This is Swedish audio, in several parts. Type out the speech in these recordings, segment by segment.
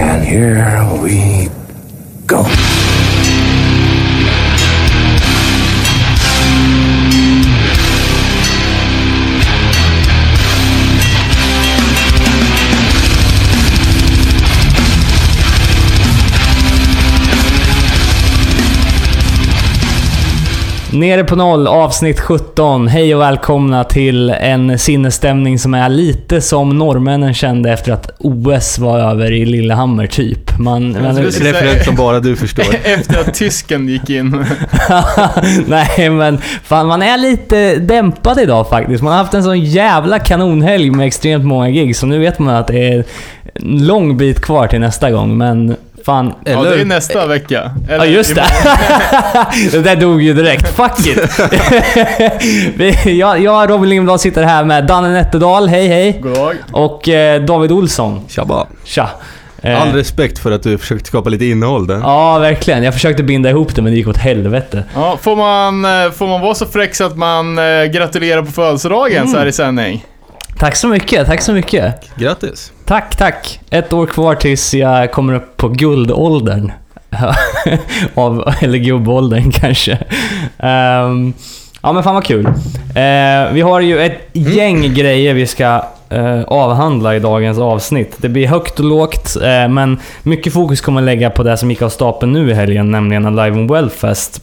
And here we go. Nere på noll, avsnitt 17. Hej och välkomna till en sinnesstämning som är lite som norrmännen kände efter att OS var över i Lillehammer, typ. Man, man, Referent som bara du förstår. Efter att tysken gick in. Nej men, fan man är lite dämpad idag faktiskt. Man har haft en sån jävla kanonhelg med extremt många gig, så nu vet man att det är en lång bit kvar till nästa gång, men fan... Ja, det är nästa vecka. Ja just det. det där dog ju direkt. Fuck it. Jag, jag Robin Lindblad sitter här med Danne Nätterdal, hej hej. God dag. Och eh, David Olsson, Tjabba. tja. Eh, All respekt för att du försökt skapa lite innehåll där. Ja, verkligen. Jag försökte binda ihop det men det gick åt helvete. Ja, får man, eh, får man vara så fräck så att man eh, gratulerar på födelsedagen så här i sändning? Tack så mycket, tack så mycket. Grattis. Tack, tack. Ett år kvar tills jag kommer upp på guldåldern. Av, eller gubbåldern kanske. Ehm, ja men fan vad kul. Eh, vi har ju ett gäng grejer vi ska eh, avhandla i dagens avsnitt. Det blir högt och lågt, eh, men mycket fokus kommer att lägga på det som gick av stapeln nu i helgen, nämligen Alive on Wellfest.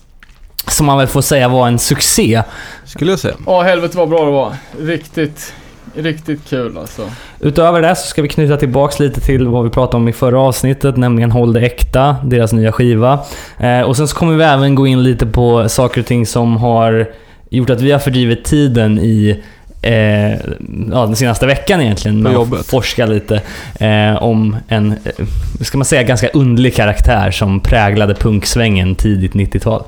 Som man väl får säga var en succé. Skulle jag säga. Ja, helvete vad bra det var. Riktigt, riktigt kul alltså. Utöver det så ska vi knyta tillbaks lite till vad vi pratade om i förra avsnittet, nämligen Håll det äkta, deras nya skiva. Eh, och sen så kommer vi även gå in lite på saker och ting som har gjort att vi har fördrivit tiden i eh, ja, den senaste veckan egentligen med att forska lite eh, om en, eh, ska man säga, ganska underlig karaktär som präglade punksvängen tidigt 90-tal.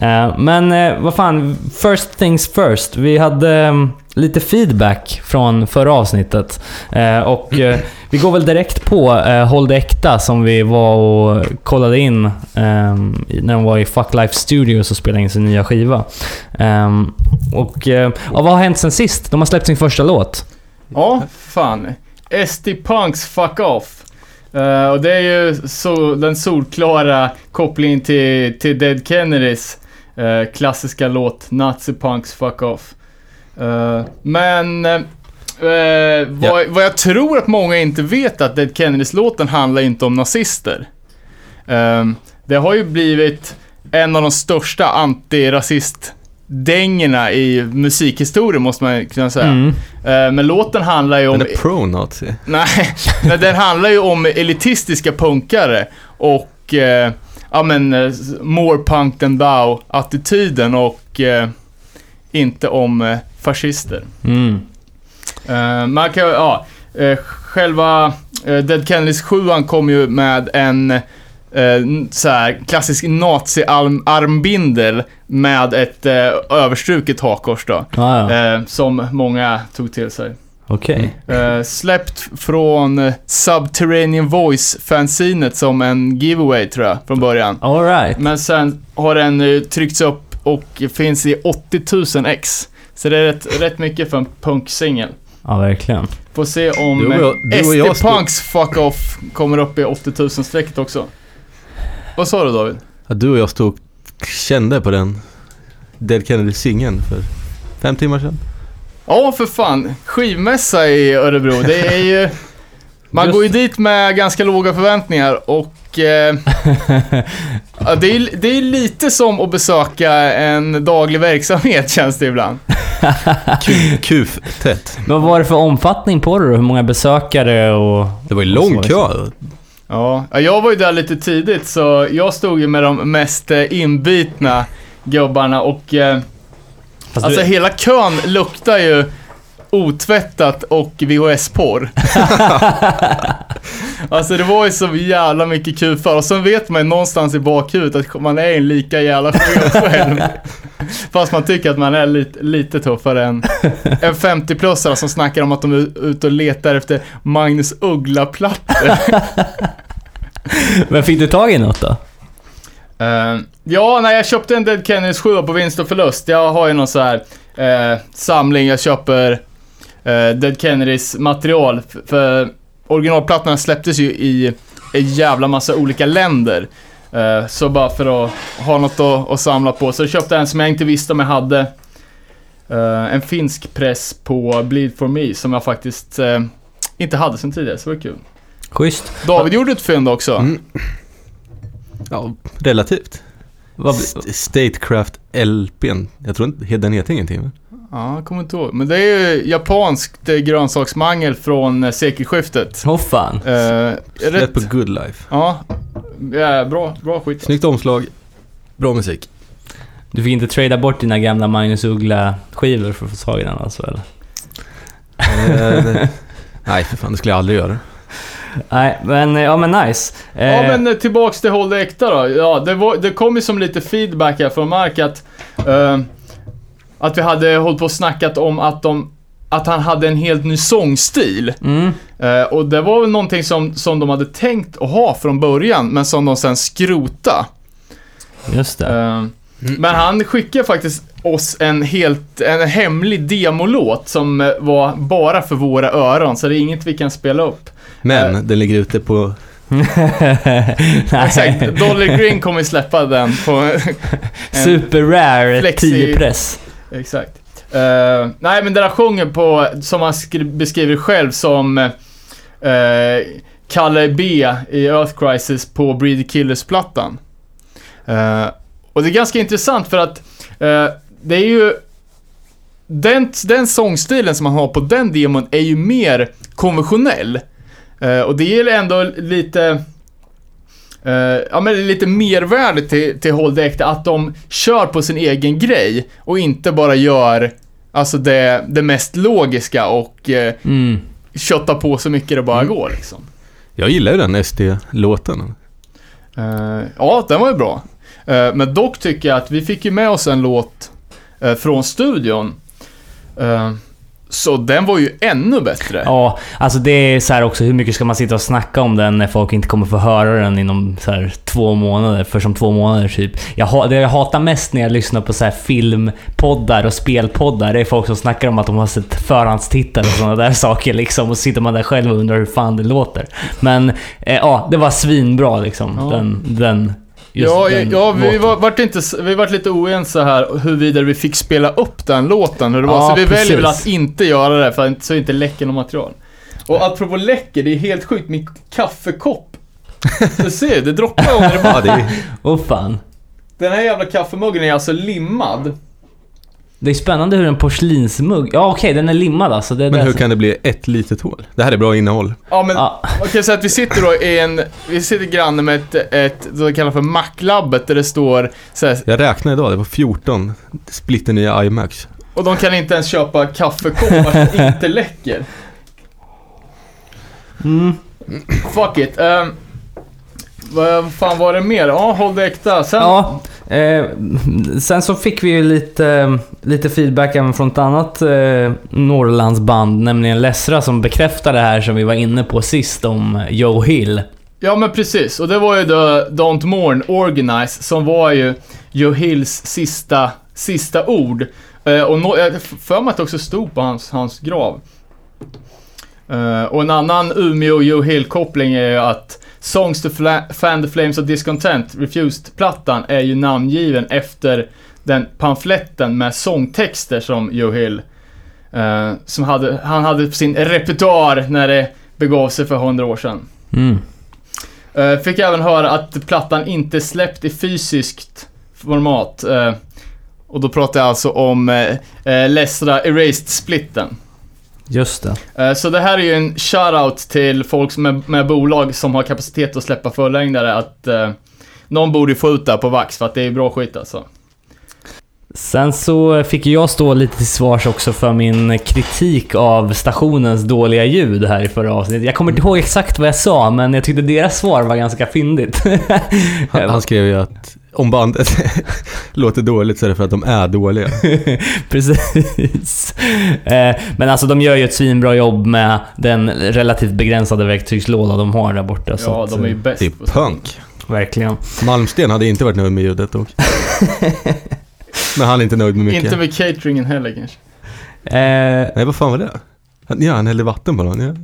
Eh, men eh, vad fan, first things first. Vi hade mm, lite feedback från förra avsnittet. Eh, och eh, vi går väl direkt på eh, Håll det äkta som vi var och kollade in eh, när de var i Fuck Life Studios och spelade in sin nya skiva. Eh, och eh, ja, vad har hänt sen sist? De har släppt sin första låt. Ja, fan. SD Punks Fuck Off. Uh, och det är ju so den solklara kopplingen till, till Dead Kennedys uh, klassiska låt Nazi Punks Fuck Off. Eh, men eh, eh, vad, vad jag tror att många inte vet att Dead Kennedys låten handlar inte om nazister. Det har ju blivit en av de största antirasist-dängorna i musikhistorien måste man kunna säga. Mm. Men låten handlar ju om... Den är pro-nazi. Nej, men den handlar ju om elitistiska punkare och, eh, ja men, more punk than thou attityden och eh, inte om fascister. Mm. Eh, man kan ja, eh, själva eh, Dead Kennedys 7 kom ju med en så här klassisk nazi-armbindel med ett eh, överstruket hakkors då. Ah, ja. Som många tog till sig. Okej. Eh, släppt från Subterranean Voice-fanzinet som en giveaway tror jag, från början. Alright. Men sen har den eh, tryckts upp och finns i 80 000 ex. Så det är rätt, rätt mycket för en punksingel. Ja, verkligen. Får se om Du och jag- du och eh, jag SD stod- Punks Fuck Off kommer upp i 80 000 strecket också. Vad sa du David? Ja, du och jag stod och kände på den Dead Kennedy-singeln för fem timmar sedan. Ja, för fan. Skivmässa i Örebro. Det är ju... Man Just går ju dit med ganska låga förväntningar och... Eh, ja, det, är, det är lite som att besöka en daglig verksamhet känns det ibland. Kuf-tätt. Men vad var det för omfattning på det då? Hur många besökare och... Det var ju lång kö. Ja, ja, jag var ju där lite tidigt så jag stod ju med de mest eh, inbitna gubbarna och... Eh, Fast alltså du, hela kön luktar ju otvättat och VHS-porr. Alltså det var ju så jävla mycket kufar och sen vet man ju någonstans i bakhuvudet att man är en lika jävla själv. Fast man tycker att man är lite, lite tuffare än en 50-plussare som snackar om att de är ute och letar efter Magnus Uggla-plattor. men fick du tag i något då? Eh, ja, nej, jag köpte en Dead Kennedys 7 på vinst och förlust. Jag har ju någon så här eh, samling, jag köper eh, Dead Kennedys material. För originalplattorna släpptes ju i en jävla massa olika länder. Eh, så bara för att ha något att, att samla på. Så jag köpte en som jag inte visste om jag hade. Eh, en finsk press på Bleed For Me som jag faktiskt eh, inte hade sen tidigare, så det var kul. Schysst. David gjorde ett fynd också. Mm. Ja, relativt. Vad, St- Statecraft LPn. Jag tror inte, den heter ingenting va? Ja, jag kommer inte ihåg. Men det är ju japanskt eh, grönsaksmangel från eh, sekelskiftet. Åh fan. Eh, Släpp på Good Life. ja, ja, bra, bra skit. Snyggt omslag. Bra musik. Du fick inte trada bort dina gamla Magnus Uggla-skivor för att få tag i den alltså eller? Eh, Nej, för fan, det skulle jag aldrig göra. Nej, men ja men nice. Ja Eh, men eh, tillbaks till Håll det äkta då. Ja, det, var, det kom ju som lite feedback här från Mark att, eh, att vi hade hållit på och snackat om att, de, att han hade en helt ny sångstil. Mm, Eh, och det var väl någonting som, som de hade tänkt att ha från början, men som de sen skrota. just det. Eh, men han skickade faktiskt oss en helt, en hemlig demolåt som eh, var bara för våra öron, så det är inget vi kan spela upp. Men Eh. den ligger ute på... Exakt. Dolly Green kommer släppa den på... en- Super rare Flexi- 10 press. Exakt. Uh, nej, men den där sjunger på, som han beskriver själv som uh, Kalle B i Earth Crisis på Breed Killers-plattan. Uh, och det är ganska intressant för att det är ju den, den sångstilen som man har på den demon är ju mer konventionell. Och det ger ändå lite Eh, ja men lite mervärde till, till Håll det äkta, att de kör på sin egen grej och inte bara gör alltså det, det mest logiska och uh, Mm. köttar på så mycket det bara går liksom. Jag gillar ju den SD-låten. Eh, ja, den var ju bra. Eh, men dock tycker jag att vi fick ju med oss en låt eh, från studion. Så den var ju ännu bättre. Ja, alltså det är så här också, hur mycket ska man sitta och snacka om den när folk inte kommer få höra den inom så här två månader? För som två månader typ. Jag, det jag hatar mest när jag lyssnar på så här filmpoddar och spelpoddar, det är folk som snackar om att de har sett förhandstittar och sådana där saker liksom. Och så sitter man där själv och undrar hur fan det låter. Men eh, ja, det var svinbra liksom. Ja. Den, den, Ja, ja vi, låten. var, vart inte, vi vart lite oense här huruvida vi fick spela upp den låten. Hur det var. Ja, så vi väljer väl att inte göra det för så inte läcker något material. Och apropå läcker, det är helt sjukt. Min kaffekopp. Du ser, det droppar under det Ja, bara. det är, fan. Den här jävla kaffemuggen är alltså limmad. Det är spännande hur en porslinsmugg... Ja okej, den är limmad alltså. Det, men det hur kan det bli ett litet hål? Det här är bra innehåll. Ja men, Ja. kan säga att vi sitter då i en, vi sitter granne med ett, ett, vad de kallar för Maclabbet där det står så här, Jag räknade idag, det var 14 splitternya iMacs. och de kan inte ens köpa kaffekoppar som inte läcker. Mm. Fuck it. Um, vad fan var det mer? Ja, håll det äkta. Sen, Ja, eh, sen så fick vi ju lite, lite feedback även från ett annat eh, Norrlandsband, nämligen Lessra, som bekräftade det här som vi var inne på sist om Joe Hill. ja men precis. Och det var ju då Don't Mourn Organize som var ju Joe Hills sista, sista ord. Eh, och no, jag för mig att det också stod på hans, hans grav. Eh, och en annan Umeå Joe Hill-koppling är ju att Songs to Fan the Flames of Discontent, Refused-plattan, är ju namngiven efter den pamfletten med sångtexter som Joe Hill eh, som hade, han hade på sin repertoar när det begav sig för hundra år sedan. Mm. Eh, fick även höra att plattan inte släppt i fysiskt format. eh, och då pratar jag alltså om eh, eh, Lesra Erased-splitten. Just det. Eh, Så det här är ju en shoutout till folk som är med bolag som har kapacitet att släppa förlängdare att eh, någon borde få ut det på vax för att det är bra skit alltså. Sen så fick jag stå lite till svars också för min kritik av stationens dåliga ljud här i förra avsnittet. Jag kommer inte ihåg exakt vad jag sa, men jag tyckte deras svar var ganska fyndigt. Han, han skrev ju att om bandet låter dåligt så är det för att de är dåliga. Precis. Eh, Men alltså de gör ju ett svinbra jobb med den relativt begränsade verktygslåda de har där borta. så Ja, att, de är ju eh, bäst. Det är punk. Verkligen. Malmsten hade inte varit nöjd med ljudet dock. Men han är inte nöjd med mycket. Inte med cateringen heller kanske. Eh, Nej, vad fan var det? Ja, han hällde vatten på någon. Ja.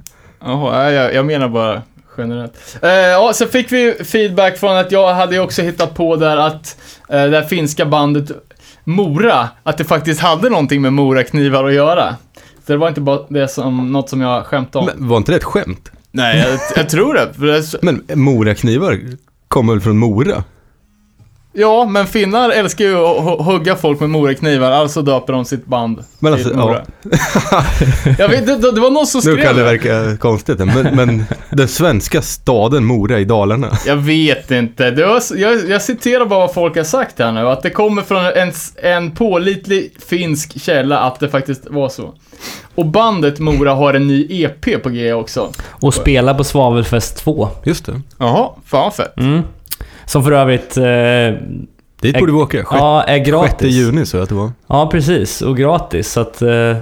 Jaha, jag, jag menar bara generellt. Eh, ja, så fick vi feedback från att jag hade också hittat på där att eh, det här finska bandet Mora, att det faktiskt hade någonting med Moraknivar att göra. Så det var inte bara det som, något som jag skämtade om. Men var inte det ett skämt? Nej, jag, jag tror det. Det så, Men moraknivar kommer väl från Mora? Ja, men finnar älskar ju att hu- hugga folk med Moraknivar, alltså döper de sitt band Men till alltså, Mora. jag vet, det, det var någon som Nu skrev kan det verka konstigt, men, men den svenska staden Mora i Dalarna. Jag vet inte. Det var, jag, jag citerar bara vad folk har sagt här nu. Att det kommer från en, en pålitlig finsk källa att det faktiskt var så. Och bandet Mora har en ny EP på G också. Och spela på Svavelfest 2. Just det. Jaha, fan fett. Mm. Som för övrigt... Eh, Dit borde vi åka. 6 ja, är gratis. juni så jag att det var. Ja, precis. Och gratis. Så att eh,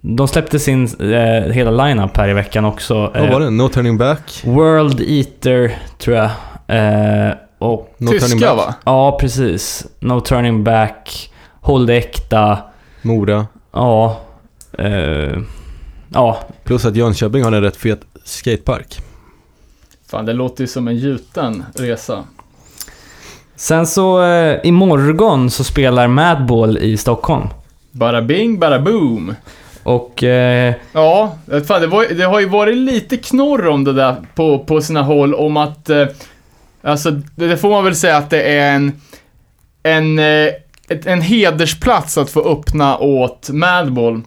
de släppte sin eh, hela lineup här i veckan också. Vad var det? No turning back? World Eater, tror jag. Eh, och No turning Tyska back. va? ja, precis. No Turning Back, Håll det äkta. Mora. Ja. Eh, ja, Plus att Jönköping har en rätt fet skatepark. Fan, det låter ju som en gjuten resa. Sen så eh, imorgon så spelar Madball i Stockholm. Bara bing, bara boom. Och eh, Ja, fan, det, var, det har ju varit lite knorr om det där på, på sina håll om att, eh, alltså det, får man väl säga att det är en, en, eh, en hedersplats att få öppna åt Madball.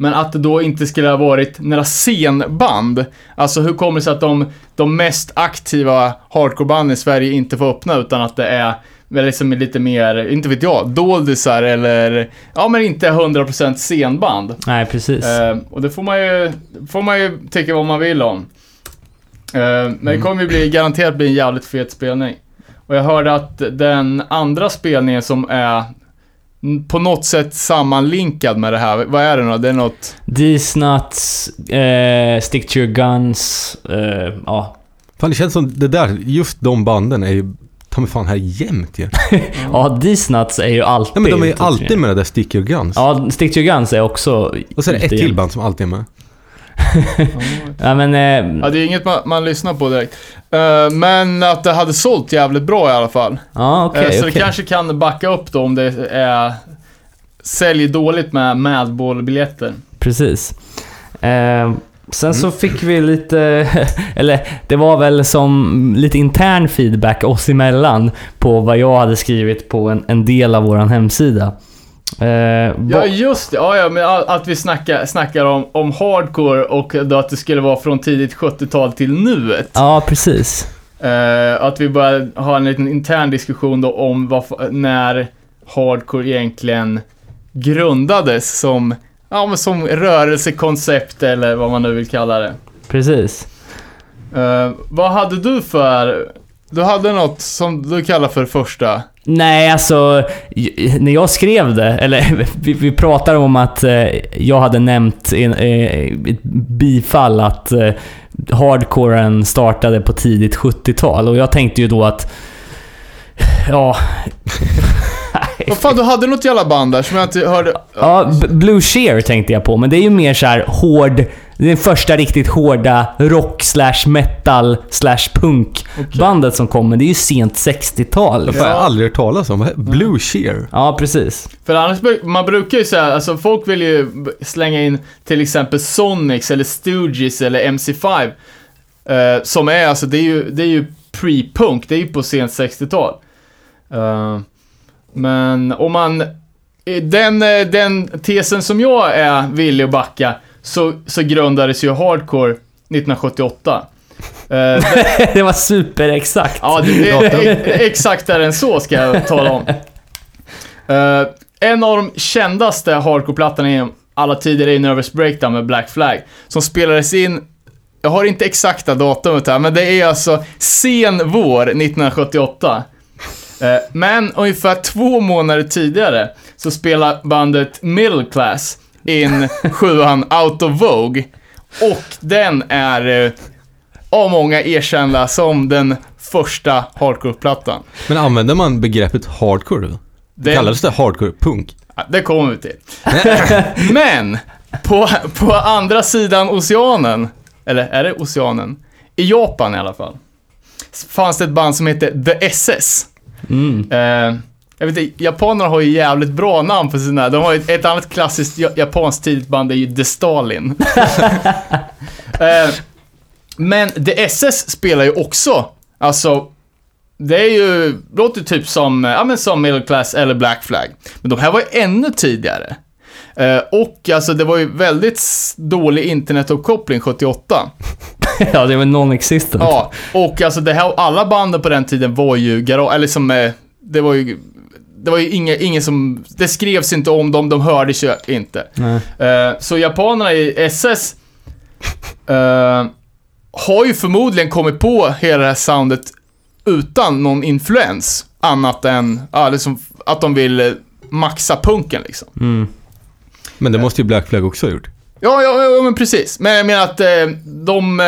Men att det då inte skulle ha varit några scenband. Alltså hur kommer det sig att de, de mest aktiva hardcorebanden i Sverige inte får öppna utan att det är liksom lite mer, inte vet jag, doldisar eller, ja men inte 100% scenband. nej precis. Eh, och det får man ju, får man ju tycka vad man vill om. Eh, men det kommer ju bli, garanterat bli en jävligt fet spelning. Och jag hörde att den andra spelningen som är på något sätt sammanlinkad med det här, vad är det nu? Det är något... These nuts, eh, Stick to your guns, eh, ja. Fan det känns som det där, just de banden är ju ta mig fan här jämt ju. Ja, These nuts är ju alltid... Nej men de är ju alltid med det där Stick Your Guns. Ja, Stick to your guns är också... Och så är det ett till band som alltid är med. Ja men... Eh, Ja, det är inget man, man lyssnar på direkt. Eh, men att det hade sålt jävligt bra i alla fall. ja okej, Eh, så okej. det kanske kan backa upp då om det är... Säljer dåligt med Madball-biljetter. Precis. Eh, sen Mm. så fick vi lite, eller det var väl som lite intern feedback oss emellan på vad jag hade skrivit på en, en del av våran hemsida. Eh, Ja, just det. Ja, ja, men att vi snackar, snackar om, om hardcore och då att det skulle vara från tidigt 70-tal till nuet. ja, precis. Eh, att vi börjar ha en liten intern diskussion då om vad, när hardcore egentligen grundades som, ja, men som rörelsekoncept eller vad man nu vill kalla det. Precis. Eh, vad hade du för... Du hade något som du kallar för första. Nej, alltså när jag skrev det, eller vi, vi pratar om att eh, jag hade nämnt i eh, ett bifall att eh, hardcoren startade på tidigt 70-tal och jag tänkte ju då att Ja... Vad fan, du hade något jävla band där som jag inte hörde. Ja, B- Blue Shear tänkte jag på, men det är ju mer så här hård... Det första riktigt hårda rock slash metal slash punk bandet som kom, men det är ju sent 60-tal. Det har jag aldrig hört talas om. Blue Shear. Ja, precis. För annars, man brukar ju säga, alltså folk vill ju slänga in till exempel Sonics eller Stooges eller MC5. eh, som är alltså, det är ju, det är ju pre-punk, det är ju på sent 60-tal. Eh, men om man, i den, eh, den tesen som jag är villig att backa, så, så grundades ju hardcore 1978. Eh, det- var superexakt. Ja, det, är exaktare än så ska jag tala om. Eh, en av de kändaste hardcore-plattorna genom alla tider är Nervous Breakdown med Black Flag. Som spelades in, jag har inte exakta datumet här, men det är alltså sen vår 1978. Eh, men ungefär två månader tidigare så spelar bandet Middle Class in sjuan Out of Vogue. Och den är eh, av många erkända som den första hardcore-plattan. Men använder man begreppet hardcore då? Den- Kallades det hardcore punk? Ja, det kommer vi till. Men, på, på andra sidan oceanen, eller är det oceanen? i Japan i alla fall, fanns det ett band som hette The SS. Mm. Eh, jag vet inte, japanerna har ju jävligt bra namn på sina, de har ju ett, ett annat klassiskt ja- japanskt tidigt band är ju The Stalin. eh, men The SS spelar ju också, alltså, det är ju, låter typ som, ja men som Middle Class eller Black Flag. Men de här var ju ännu tidigare. Eh, och alltså det var ju väldigt dålig internetuppkoppling 78. ja, det var non-existent. Ja, och alltså det här, alla banden på den tiden var ju garage, eller som, eh, det var ju, det var ju inga, ingen som, det skrevs inte om dem, de hördes ju inte. Eh, så japanerna i SS eh, har ju förmodligen kommit på hela det här soundet utan någon influens, annat än, ja, liksom, att de vill maxa punken liksom. Mm. Men det måste ju Black Flag också ha gjort. Ja, ja, ja, men precis. Men jag menar att eh, de... Eh,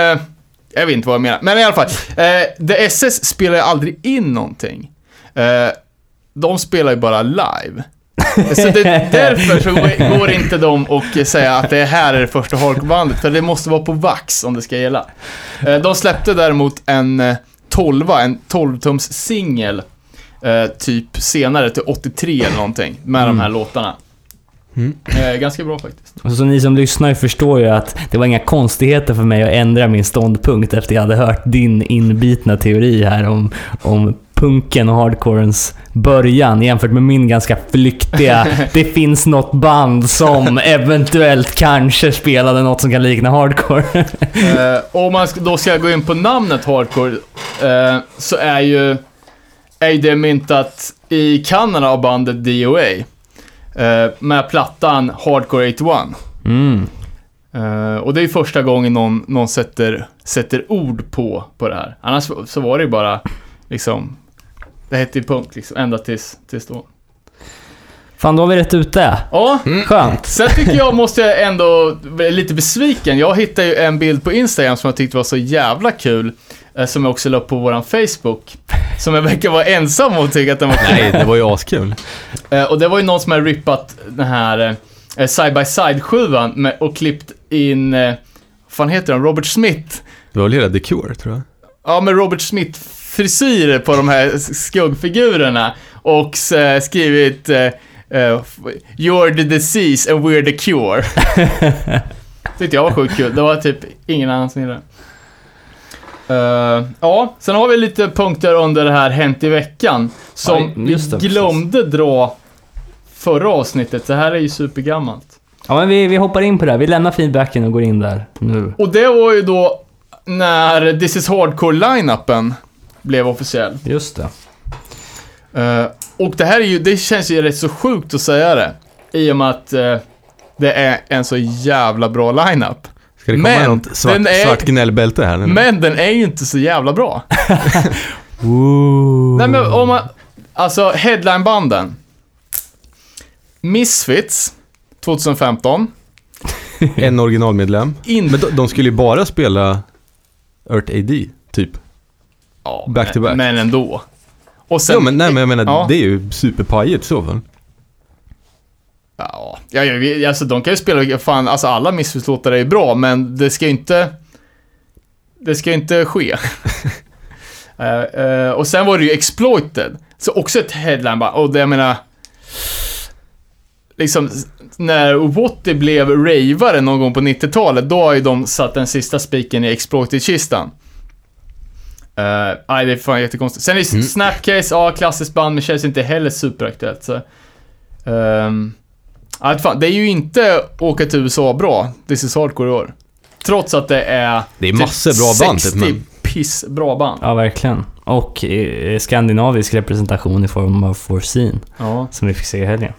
jag vet inte vad jag menar. Men i alla fall. Eh, The SS spelar ju aldrig in någonting. Eh, de spelar ju bara live. Så det, därför så går- inte de och säga att det här är det första hardcorebandet, för det måste vara på vax om det ska gälla. Eh, de släppte däremot en eh, 12, en 12-tums singel, eh, typ senare till 83 eller någonting, med de här låtarna. Mm. Eh, ganska bra faktiskt. Och så ni som lyssnar förstår ju att det var inga konstigheter för mig att ändra min ståndpunkt efter jag hade hört din inbitna teori här om, om punken och hardcorens början jämfört med min ganska flyktiga “det finns något band som eventuellt kanske spelade något som kan likna hardcore”. Eh, om man ska- då ska gå in på namnet hardcore, eh, så är ju, är ju det myntat i Kanada av bandet DOA. Eh, med plattan Hardcore 81. Mm. Eh, och det är ju första gången någon, någon sätter, sätter ord på, på det här. Annars så var det ju bara, liksom, det hette ju punk liksom, ända tills, tills då. Fan, då har vi rätt ute. Ja, Skönt. Sen tycker jag, måste jag ändå, lite besviken. Jag hittade ju en bild på Instagram som jag tyckte var så jävla kul. Eh, Som jag också la upp på våran Facebook. Som jag verkar vara ensam om att tycka att den var kul. Nej, det var ju askul. Eh, Och det var ju någon som hade rippat den här eh, Side by Side 7 med, och klippt in, vad fan heter han, Robert Smith. Det var väl hela The Cure, tror jag. Ja, med Robert Smith frisyrer på de här skuggfigurerna. Och skrivit You're the disease and we're the cure. Tyckte jag var sjukt kul. Det var typ ingen annan som gillade det. Eh, ja, sen har vi lite punkter under det här Hänt i veckan. Som Ja, just det, vi glömde dra förra avsnittet. Det här är ju supergammalt. Ja, men vi, vi hoppar in på det här. Vi lämnar feedbacken och går in där nu. Och det var ju då när This is Hardcore-line-upen blev officiell. Just det. Eh, och det här är ju, det känns ju rätt så sjukt att säga det. I och med att eh, det är en så jävla bra lineup. Ska det komma Men, något svart, är- svart gnällbälte här? nu? Men den är ju inte så jävla bra. Nej men om man, alltså headlinebanden. Misfits, 2015. En originalmedlem. In, Men de, de skulle ju bara spela Earth AD, typ. ja, back men, to back. Men ändå. Och sen, ja, men, nej, men jag menar, Ja. det är ju superpajigt i så fall. Ja, ja, ja, alltså de kan ju spela fan, alltså alla Misfits-låtar är bra, men det ska ju inte... Det ska ju inte ske. Eh, eh, och sen var det ju Exploited, så också ett headline bara, och det jag menar... Liksom, när Watty blev ravare någon gång på 90-talet, då har ju de satt den sista spiken i Exploited-kistan. Uh, nej, det är fan jättekonstigt. Sen är det Mm. Snapcase, ja, klassiskt band, men känns inte heller superaktuellt. Så. ehm, ja, fan, det är ju inte åka till USA bra, This is Hardcore i år. Trots att det är... Det är massor bra band, typ, 60 men- piss bra band. Ja, verkligen. Och eh, skandinavisk representation i form av Forseen, Ja, som vi fick se i helgen.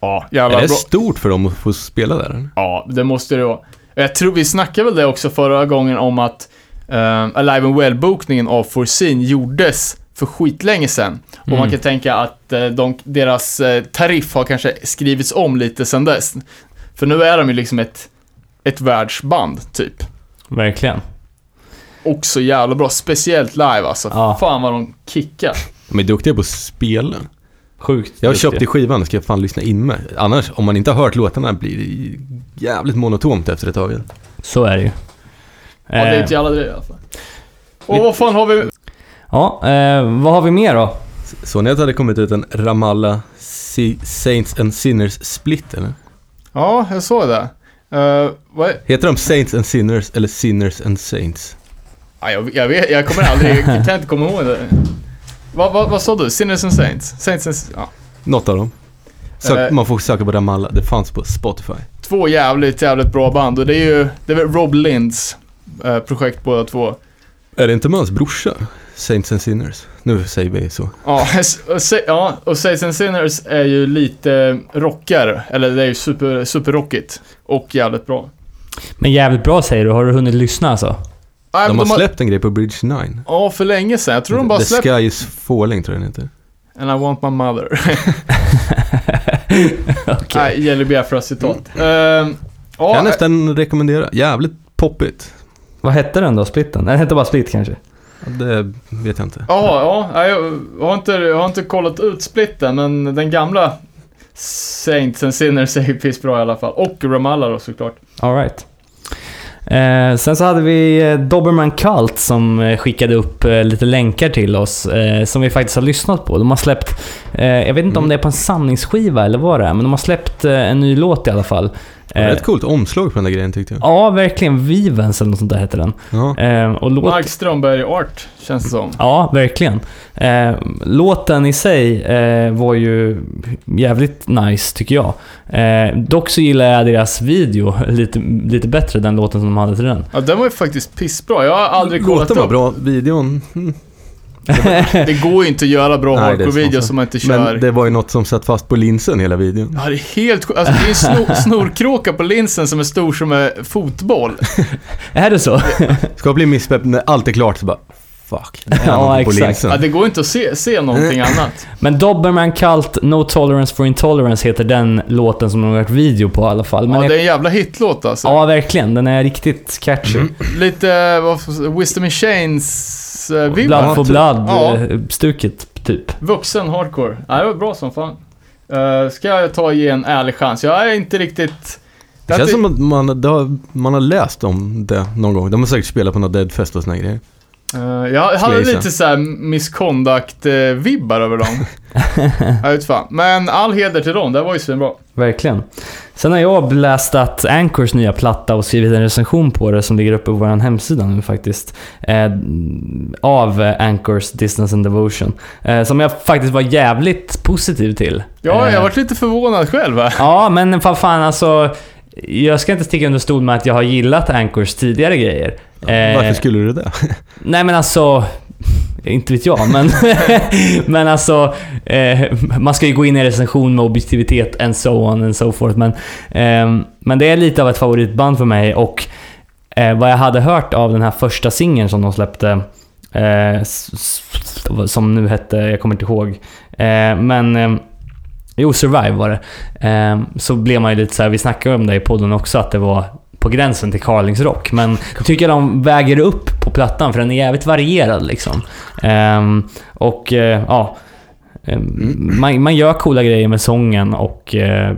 ja Är jävla det bra. stort för dem att få spela där? eller? Ja, det måste det vara. Jag tror vi snackade väl det också förra gången om att uh, Alive and Well-bokningen av Forseen gjordes för skitlänge sedan. Och Mm. man kan tänka att eh, de, deras eh, tariff har kanske skrivits om lite sedan dess. För nu är de ju liksom ett, ett världsband, typ. Verkligen. Också jävla bra, speciellt live alltså. Ja. Fan vad de kickar. De är duktiga på att spela. Sjukt Jag har duktiga. köpt i skivan, ska jag fan lyssna in med. Annars, om man inte har hört låtarna blir det jävligt monotont efter ett tag. Så är det ju. Ja, det är Eh, ett jävla driv i alla fall. Och vad fan har vi? Ja, eh, vad har vi mer då? Så ni att det hade kommit ut en Ramallah Saints and Sinners split eller? Ja, jag såg det. Uh, vad, Heter de Saints and Sinners eller Sinners and Saints? ja, jag, jag, vet, jag kommer aldrig, jag kan inte komma ihåg det. Vad, vad, vad sa du? Sinners and Saints? Saints and, ja. Något av dem. Sök, Eh. man får söka på Ramallah, det fanns på Spotify. Två jävligt, jävligt bra band och det är ju, det är väl Rob Linds eh, projekt båda två. Är det inte med hans brorsa? Saints and Sinners? Nu säger vi så. Ja, ja, och Saints and Sinners är ju lite rockare, eller det är ju super, superrockigt. Och jävligt bra. Men jävligt bra säger du. Har du hunnit lyssna alltså? Nej, De men har släppt en grej på Bridge 9. Ja, för länge sedan. Jag tror de bara The släppte... Sky is falling tror jag den heter. And I want my mother. Okej. Nej, Jelly Biafra-citat. Ehm, ja, Kan jag nästan rekommendera. Jävligt poppigt. Vad hette den då? Splitten? Den hette bara Split kanske? Det vet jag inte. Ja, ja, jag har inte, jag har inte kollat ut splitten, men den gamla Saints and Sinners är ju pissbra i alla fall. Och Ramallah då såklart. Alright. Eh, sen så hade vi eh, Doberman Cult som eh, skickade upp eh, lite länkar till oss eh, som vi faktiskt har lyssnat på. De har släppt, eh, jag vet inte om Mm. det är på en samlingsskiva eller vad det är, men de har släppt eh, en ny låt i alla fall. Det var Eh, Rätt coolt omslag på den där grejen tyckte jag. Ja, verkligen. Vivens eller något sånt där heter den. Ja. Eh, och låt, Mark Strömberg Art, känns det som. Ja, verkligen. Eh, låten i sig eh, var ju jävligt nice, tycker jag. Eh, dock så gillar jag deras video lite, lite bättre, den låten som de hade till den. Ja, den var ju faktiskt pissbra. Jag har aldrig kollat Låten var upp. bra, videon... Mm. Det går ju inte att göra bra det hardcore-videos som man inte kör. Men det var ju något som satt fast på linsen hela videon. Ja, det är helt. Alltså, det är en snor, snorkråka på linsen som är stor som en fotboll. är det så? Ska bli misspepp när allt är klart så bara... Fuck, det Ja, exakt. Ja, det går inte att se, se någonting annat. Men Doberman Cult, No Tolerance for Intolerance heter den låten som de har gjort video på i alla fall. Men Ja, det är en jävla hitlåt alltså. ja, verkligen. Den är riktigt catchy. Lite, vad får- Wisdom in Chains uh, Blood for Ja. eh, stuket, typ. Vuxen hardcore. Ja, det var bra som fan. Uh, ska jag ta och ge en ärlig chans? Jag är inte riktigt... Det känns som att man, har, man har läst om det någon gång. De har säkert spelat på något Deadfest och såna grejer. Uh, jag hade lite såhär misconduct-vibbar över dem. jag vet fan. Men all heder till dem, det var ju svinbra. Verkligen. Sen har jag blästat Anchors nya platta och skrivit en recension på det som ligger uppe på vår hemsida nu faktiskt. Eh, av eh, Anchors Distance and Devotion. Eh, som jag faktiskt var jävligt positiv till. Ja, Eh, jag varit lite förvånad själv. Ja, men vad fan alltså. Jag ska inte sticka under stol med att jag har gillat Anchors tidigare grejer. Eh, Varför skulle du det? Nej men alltså... Inte vet jag, men... men alltså... Eh, man ska ju gå in i en recension med objektivitet and so on and so forth. Men, ehm, men det är lite av ett favoritband för mig och eh, vad jag hade hört av den här första singeln som de släppte eh, som nu hette, jag kommer inte ihåg. Eh, men... ehm, Jo, Survive var det. Ehm, så blev man ju lite så här, vi snackade om det i podden också, att det var på gränsen till Carlingsrock. Men jag tycker de väger upp på plattan för den är jävligt varierad liksom. Ehm, och eh, ja, ehm, man, man gör coola grejer med sången och eh,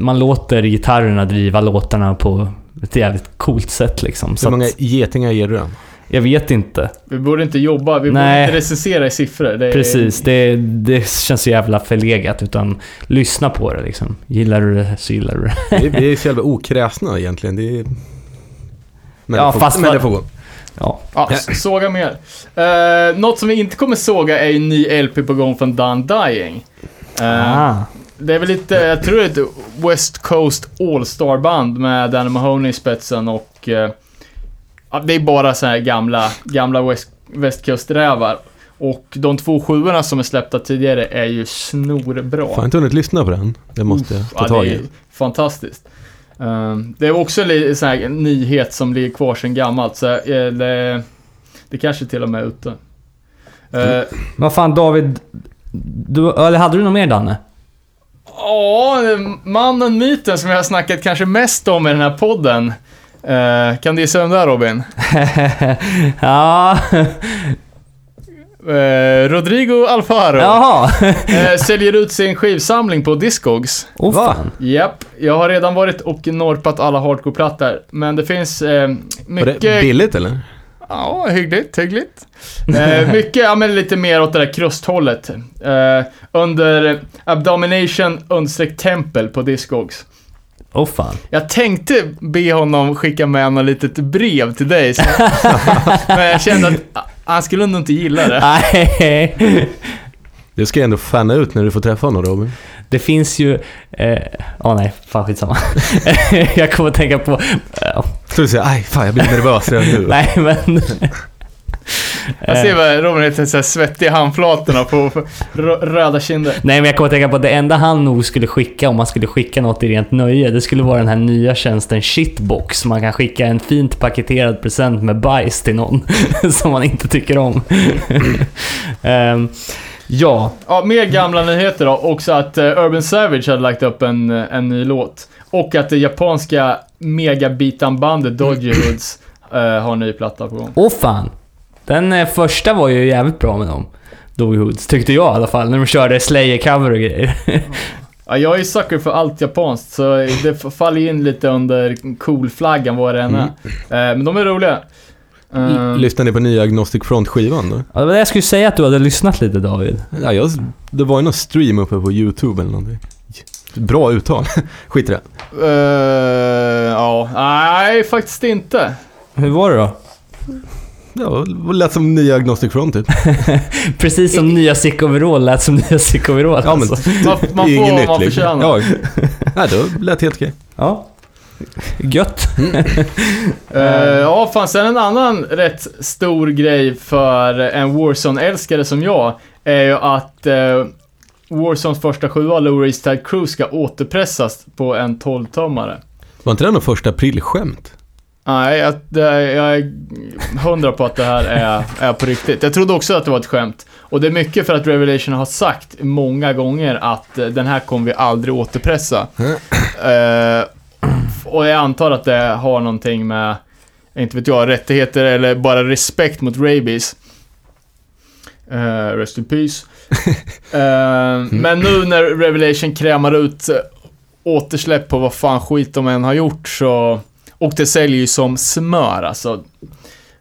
man låter gitarrerna driva låtarna på ett jävligt coolt sätt liksom. Så Hur många getingar ger du den? Jag vet inte. Vi borde inte jobba, vi borde Nej. inte recensera i siffror. Det är, Precis, det, det känns så jävla förlegat. Utan lyssna på det liksom. Gillar du det så gillar du det. Vi, är så jävla okräsna egentligen. Det är... Men, Ja, det får, fast men det får gå. Ja. Ja, såga mer. Uh, något som vi inte kommer såga är en ny LP på gång från Done Dying. Eh, Ah. Det är väl lite, jag tror det är ett West Coast All-Star-band med Danny Mahoney i spetsen och... eh, ja, det är bara så här gamla, gamla Coast-rävar. Och de två sjuorna som är släppta tidigare är ju snorbra. Fan, inte hunnit lyssna på den. Det måste jag ta Ja, tag det i. är fantastiskt. Um, det är också en sån här nyhet som ligger kvar sedan gammalt, så eh, det, det kanske till och med är ute. Eh, Vad fan David, du, eller hade du något mer Danne? Ja, mannen, myten som jag har snackat kanske mest om i den här podden. Eh, kan du gissa vem det är Robin? ja, Eh, Rodrigo Alfaro. jaha. Eh, säljer ut sin skivsamling på Discogs. Oh, Va? fan. Japp, jag har redan varit och norpat alla hardcore-plattor. Men det finns Var mycket... det billigt eller? Ja, hyggligt, hyggligt. Eh, mycket, ja men lite mer åt det där krusthållet. Eh, under Abdomination understreck tempel på Discogs. Åh fan. Jag tänkte be honom skicka med något litet brev till dig. Så, men jag kände att han skulle nog inte gilla det. Nej. Du ska ändå fanna ut när du får träffa honom Robin. Det finns ju... Eh, åh nej, fan skitsamma. jag kommer att tänka på... eh, Så du säger aj fan jag blir nervös redan nu. nej men... Jag ser vad Robin heter, så här svettig i handflatorna på på rö- röda kinder. Nej men jag kommer att tänka på att det enda han nog skulle skicka om man skulle skicka något i rent nöje, det skulle vara den här nya tjänsten Shitbox. Man kan skicka en fint paketerad present med bajs till någon som man inte tycker om. Ehm, ja, Ja, mer gamla nyheter då. Också att eh, Urban Savage hade lagt upp en, eh, en ny låt. Och att det japanska megabitan-bandet Dodgy Hoods eh, har en ny platta på gång. åh fan. Den eh, första var ju jävligt bra med dem. Doggy Hoods, tyckte jag i alla fall, när de körde Slayer-cover och grejer. Ja, jag är ju sucker för allt japanskt, så det faller in lite under cool-flaggan vad det än är. Eh, men de är roliga. Eh, Lyssnar ni på nya Agnostic Front-skivan då? Ja, det var det jag skulle säga att du hade lyssnat lite David. Ja, jag, det var ju någon stream uppe på YouTube eller någonting. Bra uttal. Skit i det. eh, ja, nej faktiskt inte. Hur var det då? Ja, det lät som nya Agnostic Front typ. Precis som nya Sick Overall lät som nya Sick Overall Ja, men alltså. Man, man får vad man liksom. förtjänar. Ja, nej, det lät helt okej. Ja. Gött. Eh, ja, fan sen en annan rätt stor grej för en Warzone-älskare som jag är ju att uh, Warzones första sjua, Lower East Tide Cruise, ska återpressas på en 12-tummare. Var inte det någon första aprilskämt? Nej, jag, är hundra på att det här är, är på riktigt. Jag trodde också att det var ett skämt. Och det är mycket för att Revelation har sagt många gånger att eh, den här kommer vi aldrig återpressa. Eh, och jag antar att det har någonting med, inte vet jag, rättigheter eller bara respekt mot rabies. Eh, rest in peace. Eh, Men nu när Revelation krämar ut återsläpp på vad fan skit de än har gjort så... Och det säljer ju som smör alltså.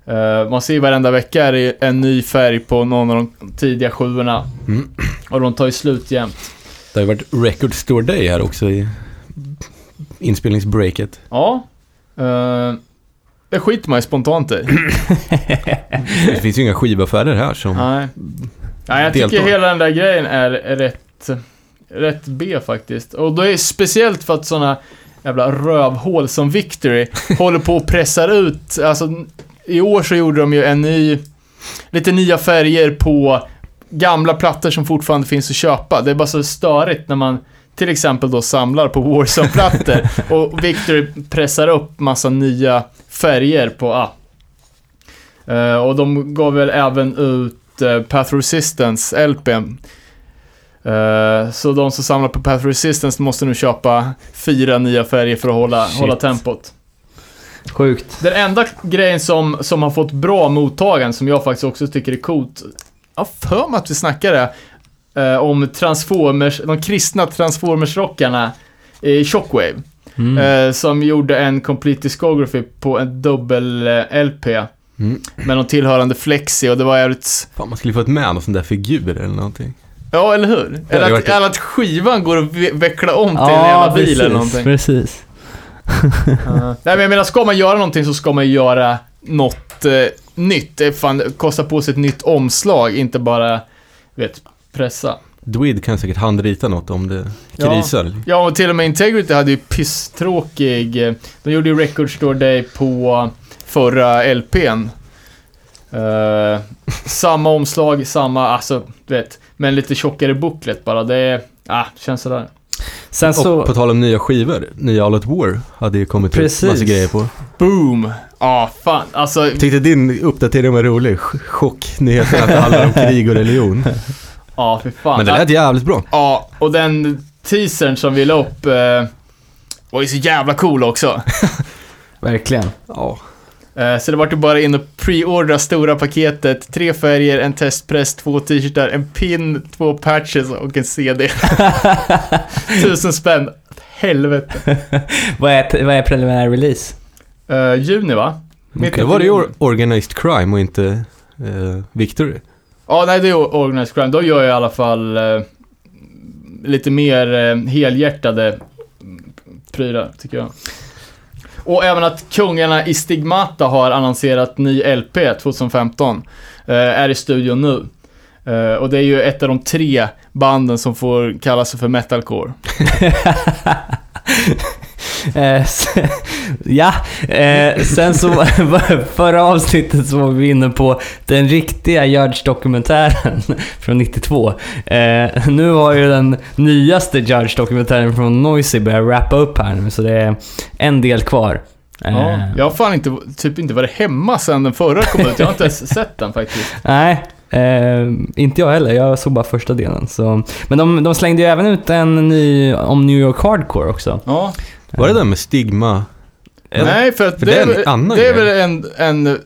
Eh, man ser varenda vecka är det en ny färg på någon av de tidiga sjuorna. Mm. Och de tar ju slut jämt. Det har ju varit Record Store Day här också i inspelningsbreaket. Ja. eh, det skiter man ju spontant i. Det finns ju inga skivaffärer här som... Nej. Nej, jag tycker Deltar. hela den där grejen är rätt, rätt B faktiskt. Och då är det speciellt för att såna jävla rövhål som Victory håller på och pressar ut, alltså i år så gjorde de ju en ny, lite nya färger på gamla plattor som fortfarande finns att köpa. Det är bara så störigt när man till exempel då samlar på Warzone-plattor och Victory pressar upp massa nya färger på, ah. Eh, och de gav väl även ut uh, Path Resistance LPn. Eh, så de som samlar på Path Resistance måste nu köpa fyra nya färger för att hålla, Shit. hålla tempot. Sjukt. Den enda grejen som, som har fått bra mottagande, som jag faktiskt också tycker är coolt, jag har för mig att vi snackade eh, om Transformers, de kristna Transformers-rockarna i Shockwave. Mm. Eh, som gjorde en Complete Discography på en dubbel-LP. Mm. Med någon tillhörande flexi och det var jävligt... Fan, man skulle fått med någon sån där figur eller någonting. Ja, eller hur? hade Eller att, eller att skivan går att ve- veckla om till en jävla bil eller någonting. precis. Nej men jag menar, ska man göra någonting så ska man göra något eh, nytt. Det är fan, kosta på sig ett nytt omslag, inte bara, vet, pressa. Dweed kan säkert handrita något om det Ja. krisar. Ja, och till och med Integrity hade ju pisstråkig... eh, De gjorde ju Record Store Day på förra LPn. Eh, samma omslag, samma, alltså, du vet, men lite tjockare booklet bara. Det är, ah, känns sådär. Sen så... Och på tal om nya skivor, nya All At War hade ju kommit Precis. ut massa grejer på. Boom! Ja, ah, fan, alltså... Tyckte din uppdatering var rolig. Ch- Chocknyheten att det handlar om krig och religion. Ja, fy fan. Men det lät jävligt bra. Ja, och den teasern som vi la upp eh, var ju så jävla cool också. Verkligen. Ja. Eh, så det vart ju bara in och preordra stora paketet. Tre färger, en testpress, två t-shirtar, en pin, två patches och en CD. Tusen spänn. Helvete. vad, är, vad är preliminär release? Eh, juni va? Mitt Då var det ju organized crime och inte eh, Victory. Ja, nej det är organized crime. Då gör jag i alla fall eh, lite mer eh, helhjärtade prylar, tycker jag. Och även att Kungarna i Stigmata har annonserat ny LP 2015. Eh, är i studion nu. Eh, och det är ju ett av de tre banden som får kalla sig för metalcore. Eh, ja, eh, sen så förra avsnittet så var vi inne på den riktiga Judge-dokumentären från 92. Eh, nu har ju den nyaste Judge-dokumentären från Noisy börjat wrappa upp här nu, så det är en del kvar. Ja, jag har fan inte, typ inte varit hemma sedan den förra kom ut. Jag har inte ens sett den faktiskt. Nej, eh, inte jag heller. Jag såg bara första delen. Så. Men de, de slängde ju även ut en ny om New York Hardcore också. Ja. Var det där med stigma? Nej, för att För det, det är, en annan det är väl en, en,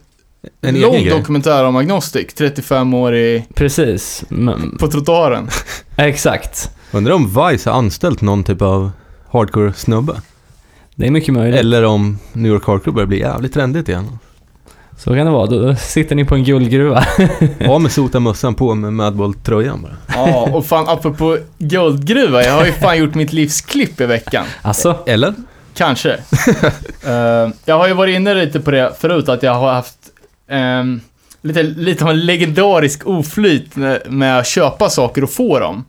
En lång dokumentär om Agnostic, 35 år i, Precis. Men, på trottoaren. exakt. Undrar om Vice har anställt någon typ av hardcore-snubbe? Det är mycket möjligt. Eller om New York Hardcore börjar bli jävligt trendigt igen. Så kan det vara. Då sitter ni på en guldgruva. Av med sota mössan på med Madball-tröjan bara. Ja, och fan apropå guldgruva, jag har ju fan gjort mitt livsklipp i veckan. Alltså, Eller? Kanske. Eh, jag har ju varit inne lite på det förut, att jag har haft ehm, lite, lite av en legendarisk oflyt med- att köpa saker och få dem.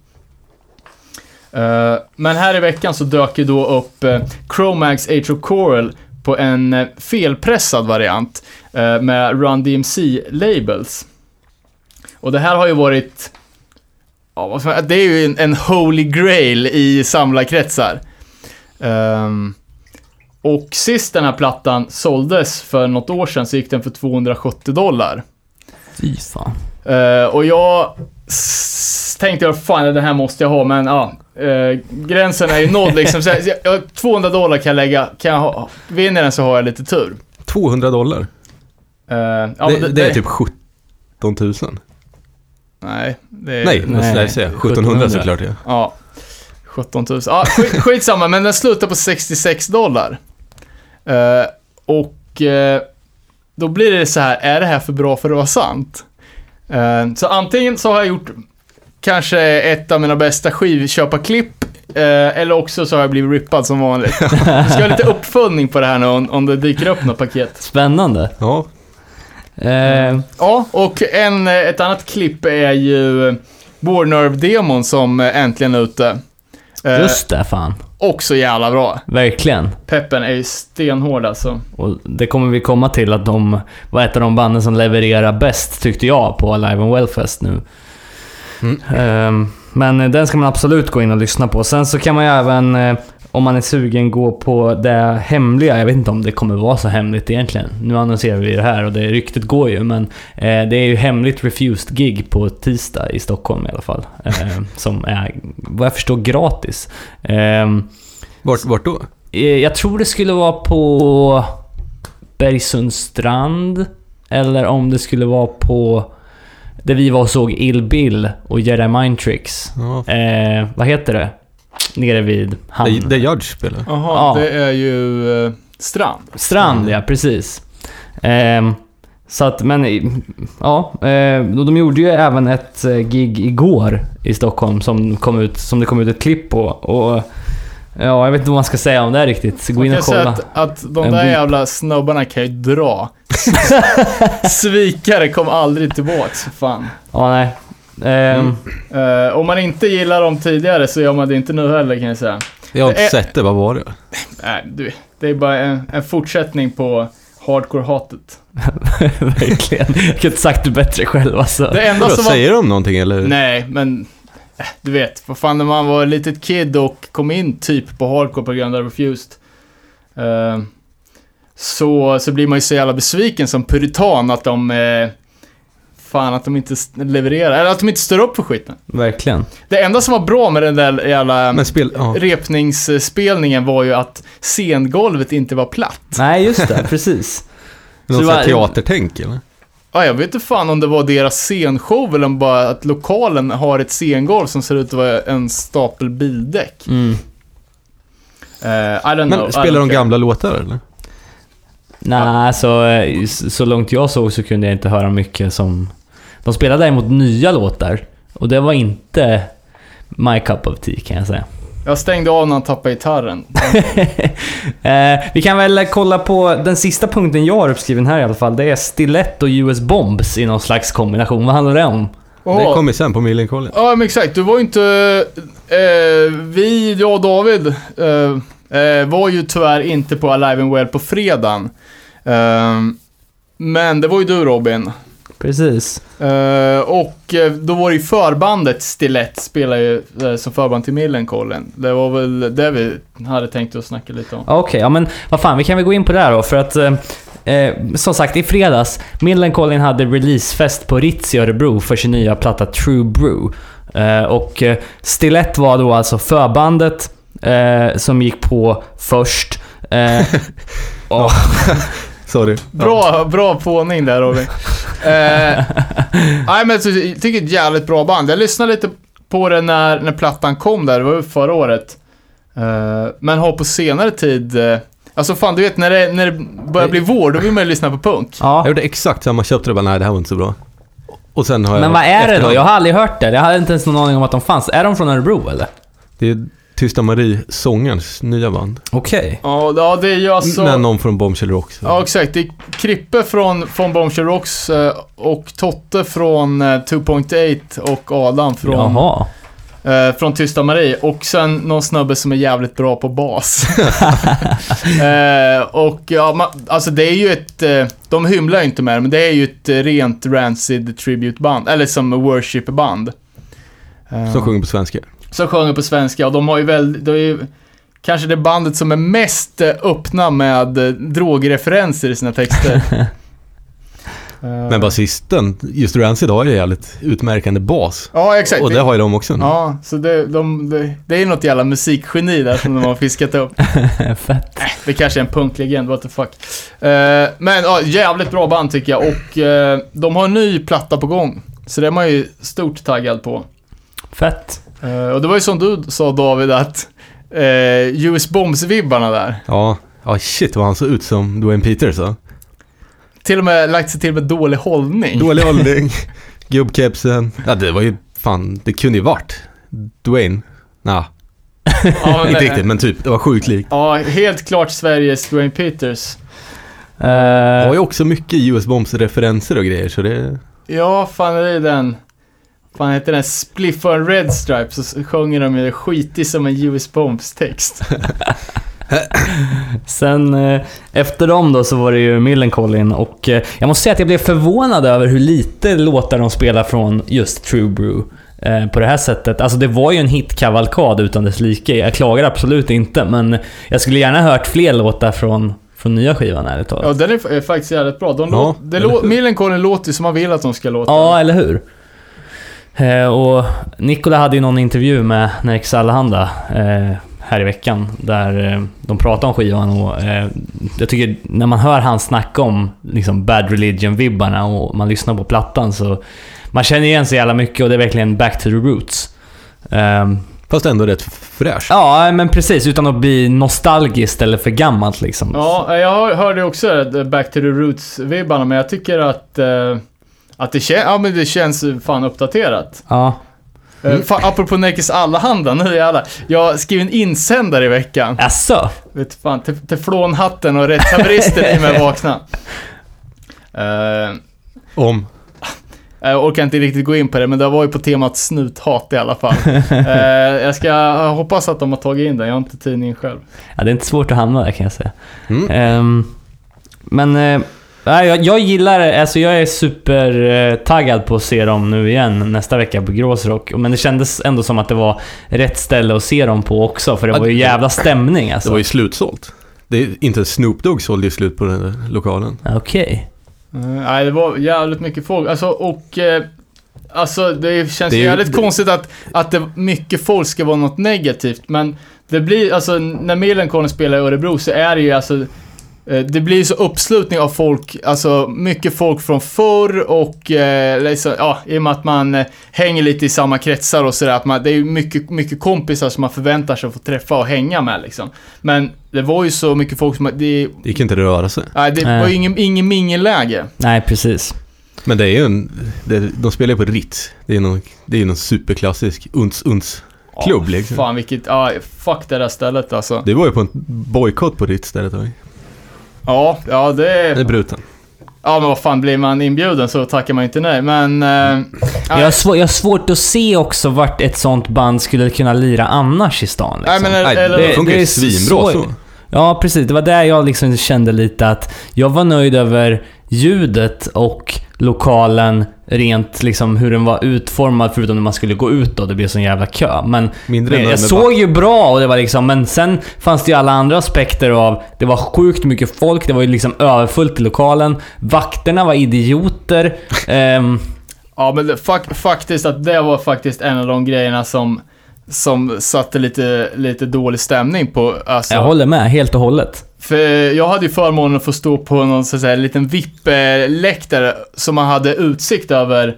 Eh, men här i veckan så dök ju då upp uh, Chromax Age of Coral på en felpressad variant med Run DMC-labels. Och det här har ju varit, ja, vad ska det är ju en, en holy grail i samlarkretsar. Ehm, och sist den här plattan såldes för något år sedan så gick den för 270 dollar. fy fan. Eh, och jag tänkte, jag, fan den här måste jag ha, men ja. eh, gränsen är ju nådd liksom. Så jag, jag, 200 dollar kan jag lägga, kan jag ha, vinner den så har jag lite tur. 200 dollar. Eh, ja, det, men det, är typ 17 000. Nej, det är... Nej, Nej, nej, jag. 1700 såklart ja. Ja. 17 000. Ja, skit, skitsamma, men den slutar på 66 dollar. Eh, och eh, då blir det så här, är det här för bra för att vara sant? Eh, så antingen så har jag gjort kanske ett av mina bästa skivköparklipp, eller också så har jag blivit rippad som vanligt. Jag ska ha lite uppföljning på det här nu om, om det dyker upp något paket. Spännande. Ja, Eh, Ja, och en, eh, ett annat klipp är ju Bornerve-demon som eh, äntligen är ute. Eh, just det, fan. Också jävla bra. Verkligen. Peppen är ju stenhård alltså. Och det kommer vi komma till att de var ett av de banden som levererar bäst, tyckte jag, på Live and Wellfest nu. Mm. Ehm, men den ska man absolut gå in och lyssna på. Sen så kan man ju även, eh, om man är sugen, gå på det hemliga. Jag vet inte om det kommer vara så hemligt egentligen. Nu annonserar vi det här och det ryktet går ju, men eh, det är ju hemligt Refused gig på tisdag i Stockholm i alla fall. Eh, som är, vad jag förstår, gratis. Ehm, vart, vart då? Eh, Jag tror det skulle vara på Bergsundstrand. Eller om det skulle vara på... Där vi var och såg Ill Bill och Jedi Mind Tricks. Ja, Eh, vad heter det? Nere vid hamn. det, det Judge spelar. Jaha, Ja. det är ju eh, Strand. Strand, ja precis. Ehm, så att, men eh, ja. Eh, de gjorde ju även ett eh, gig igår i Stockholm som, kom ut, som det kom ut ett klipp på. Och ja, jag vet inte vad man ska säga om det här riktigt. Så gå in och kolla. att, att de där jävla snubbarna kan ju dra. Svikare kom aldrig tillbaks, fan. Ja, nej. Ehm, Eh, om man inte gillar dem tidigare så gör man det inte nu heller kan jag säga. Jag har inte Det är- sett det, vad var det? Nej, du, det är bara en, en fortsättning på hardcore-hatet. Verkligen. Jag kunde inte sagt det bättre själv alltså. Det enda Vadå, som var... säger de någonting eller? Nej, men... äh, Du vet, vad fan när man var ett litet kid och kom in typ på hardcore på grund av Refused. eh, så, så blir man ju så jävla besviken som puritan att de... eh, fan, att de inte levererar. Eller att de inte står upp för skiten. Verkligen. Det enda som var bra med den där jävla Men spel... Ja. repningsspelningen var ju att scengolvet inte var platt. Nej, just det. Precis. Någon Så var- teatertänk eller? Ja, jag vet inte fan om det var deras scenshow eller om bara att lokalen har ett scengolv som ser ut att vara en stapel bildäck. Mm. I don't know. I Men don't spelar de care. gamla låtar eller? Nej, så, eh, så långt jag såg så kunde jag inte höra mycket som... De spelade däremot nya låtar. Och det var inte my cup of tea kan jag säga. Jag stängde av när han tappade gitarren. eh, vi kan väl kolla på den sista punkten jag har uppskriven här i alla fall. Det är Stilett och US Bombs i någon slags kombination. Vad handlar det om? Det Åh, kommer sen på Millencolin. Ja, men exakt. Du var ju inte... Eh, vi, jag och David, eh, eh, var ju tyvärr inte på Alive and Well på fredagen. Eh, men det var ju du Robin. Precis. Eh, och eh, då var det ju förbandet Stilett spelar ju eh, som förband till Millencolin. Det var väl det vi hade tänkt att snacka lite om. Okej, ja men vad fan, vi kan väl gå in på det här då. För att, eh, som sagt, i fredags, Millencolin hade releasefest på Ritz i Örebro för sin nya platta True Brew. Eh, och eh, Stilett var då alltså förbandet eh, som gick på först. Och, Sorry. Bra, bra påning där Robin. Eh, nej men jag tycker det är ett jävligt bra band. Jag lyssnade lite på det när, när plattan kom där, det var förra året. Eh, men har på senare tid, eh, alltså fan du vet när det, när det börjar bli vår, då vill man ju lyssna på punk. Jag ja. gjorde exakt samma, köpte det bara nej det här var inte så bra. Och sen har jag... Men vad är det då? Jag har aldrig hört det. Jag hade inte ens någon aning om att de fanns. Är de från Örebro eller? Det är Tysta Marie, sångerns nya band. Okej. Ja, ja det är ju alltså... Med någon från Bombshell Rocks. Ja, exakt. Det är Krippe från, från Bombshell Rocks eh, och Totte från eh, 2.8 och Adam från, Jaha. eh, från Tysta Marie. Och sen någon snubbe som är jävligt bra på bas. eh, och ja, man, alltså det är ju ett, eh, de hymlar ju inte med det, men det är ju ett eh, rent Rancid tributeband, eller som worshipband. Eh, Som sjunger på svenska. Som sjunger på svenska och de har ju väl, det är ju kanske det bandet som är mest eh, öppna med eh, drogreferenser i sina texter. Eh, Men basisten, just Rancid har ju jävligt utmärkande bas. Ja, exakt. Och det har ju de också nu. Ja, så det, de, det, det är något jävla musikgeni där som de har fiskat upp. Fett. Det kanske är en punklegend, what the fuck. Men ja, jävligt bra band tycker jag och de har en ny platta på gång. Så det är man ju stort taggad på. Fett. Eh, och det var ju som du sa David att eh, US Bombs-vibbarna där. Ja. Ja, shit vad han såg ut som Dwayne Peters va? Till och med lagt sig till med dålig hållning. Dålig hållning, gubbkepsen. Ja, det var ju fan, det kunde ju varit Dwayne. Nah, Ja, inte eh, riktigt, men typ, det var sjukt likt. Ja, helt klart Sveriges Dwayne Peters. Eh, Det var ju också mycket US Bombs referenser och grejer, så det... Ja, fan är det den... Fan heter den Spliff och en Red Stripe så sjunger de ju skitig som en US Bombs text. Sen eh, efter dem då så var det ju Millencolin och eh, jag måste säga att jag blev förvånad över hur lite låtar de spelar från just True Brew. Eh, på det här sättet. Alltså det var ju en hitkavalkad utan dess like. Jag klagar absolut inte, men jag skulle gärna hört fler låtar från, från nya skivan ärligt talat. Ja, den är, faktiskt jävligt bra. De Ja, låt, det eller lå, låter ju som man vill att de ska låta. Ja, eller hur? Eh, och Nikola hade ju någon intervju med Nerix Allehanda eh, här i veckan, där eh, de pratade om skivan och jag tycker när man hör han snacka om liksom Bad Religion-vibbarna och man lyssnar på plattan så man känner igen så jävla mycket och det är verkligen back to the roots. Ehm, Fast ändå rätt fräscht. ja, men precis. Utan att bli nostalgiskt eller för gammalt liksom. Ja, jag hör- hörde också Back to the Roots-vibbarna, men jag tycker att, eh, att det, kän, ja, men det känns fan uppdaterat. Ja. Mm. Uh, fan, apropå Nekis Allehanda, nu jävlar. Jag skrev en insändare i veckan. Asså? Vet fan, te- teflonhatten och rättshaveristen i mig vakna. Uh, Om. jag orkar inte riktigt gå in på det, men det var ju på temat snuthat i alla fall. Eh, jag ska jag hoppas att de har tagit in den, jag har inte tidningen själv. Ja, det är inte svårt att hamna där kan jag säga. Mm. Ehm, men eh, nej, jag, jag gillar det. Alltså jag är supertaggad på att se dem nu igen nästa vecka på Gråsrock. Men det kändes ändå som att det var rätt ställe att se dem på också, för det var ju jävla stämning alltså. Det var ju slutsålt. Det är inte Snoop Dogg sålde ju slut på den där lokalen. Okej. Eh, nej, det var jävligt mycket folk. Alltså, och... eh, alltså, det känns Det är ju- jävligt det- konstigt att, att det, mycket folk ska vara något negativt, men det blir, alltså, när Millencolin spelar i Örebro så är det ju alltså... eh, det blir så uppslutning av folk, alltså mycket folk från förr och eh, liksom, ja, i och med att man eh, hänger lite i samma kretsar och sådär, att man, det är ju mycket, mycket kompisar som man förväntar sig att få träffa och hänga med liksom. Men det var ju så mycket folk som, det, Det gick inte att röra sig. nej, det Nej. var ju ingen, ingen mingelläge. Nej, precis. Men det är ju en... Det, de spelar ju på Ritz. Det är någon, det är ju någon superklassisk uns-uns klubb liksom. Fan vilket, ja, fuck det där stället alltså. Det var ju på en bojkott på Ritz där ett tag. Ja, ja det Det är bruten. Ja men vad fan, blir man inbjuden så tackar man inte nej. Men... Eh, Jag har, svår, jag har svårt att se också vart ett sånt band skulle kunna lira annars i stan. Liksom. nej men Nej, eller... det det- funkar ju är svinbra så. Ja, precis. Det var där jag liksom kände lite att jag var nöjd över ljudet och lokalen rent liksom hur den var utformad förutom när man skulle gå ut och det blev sån jävla kö. Men Mindre jag såg ju bra och det var liksom, men sen fanns det ju alla andra aspekter av, det var sjukt mycket folk, det var ju liksom överfullt i lokalen, vakterna var idioter. ehm, Ja men det, fak, faktiskt att det var faktiskt en av de grejerna som, som satte lite, lite dålig stämning på, alltså. jag håller med, helt och hållet. För jag hade ju förmånen att få stå på någon så här liten VIP-läktare som man hade utsikt över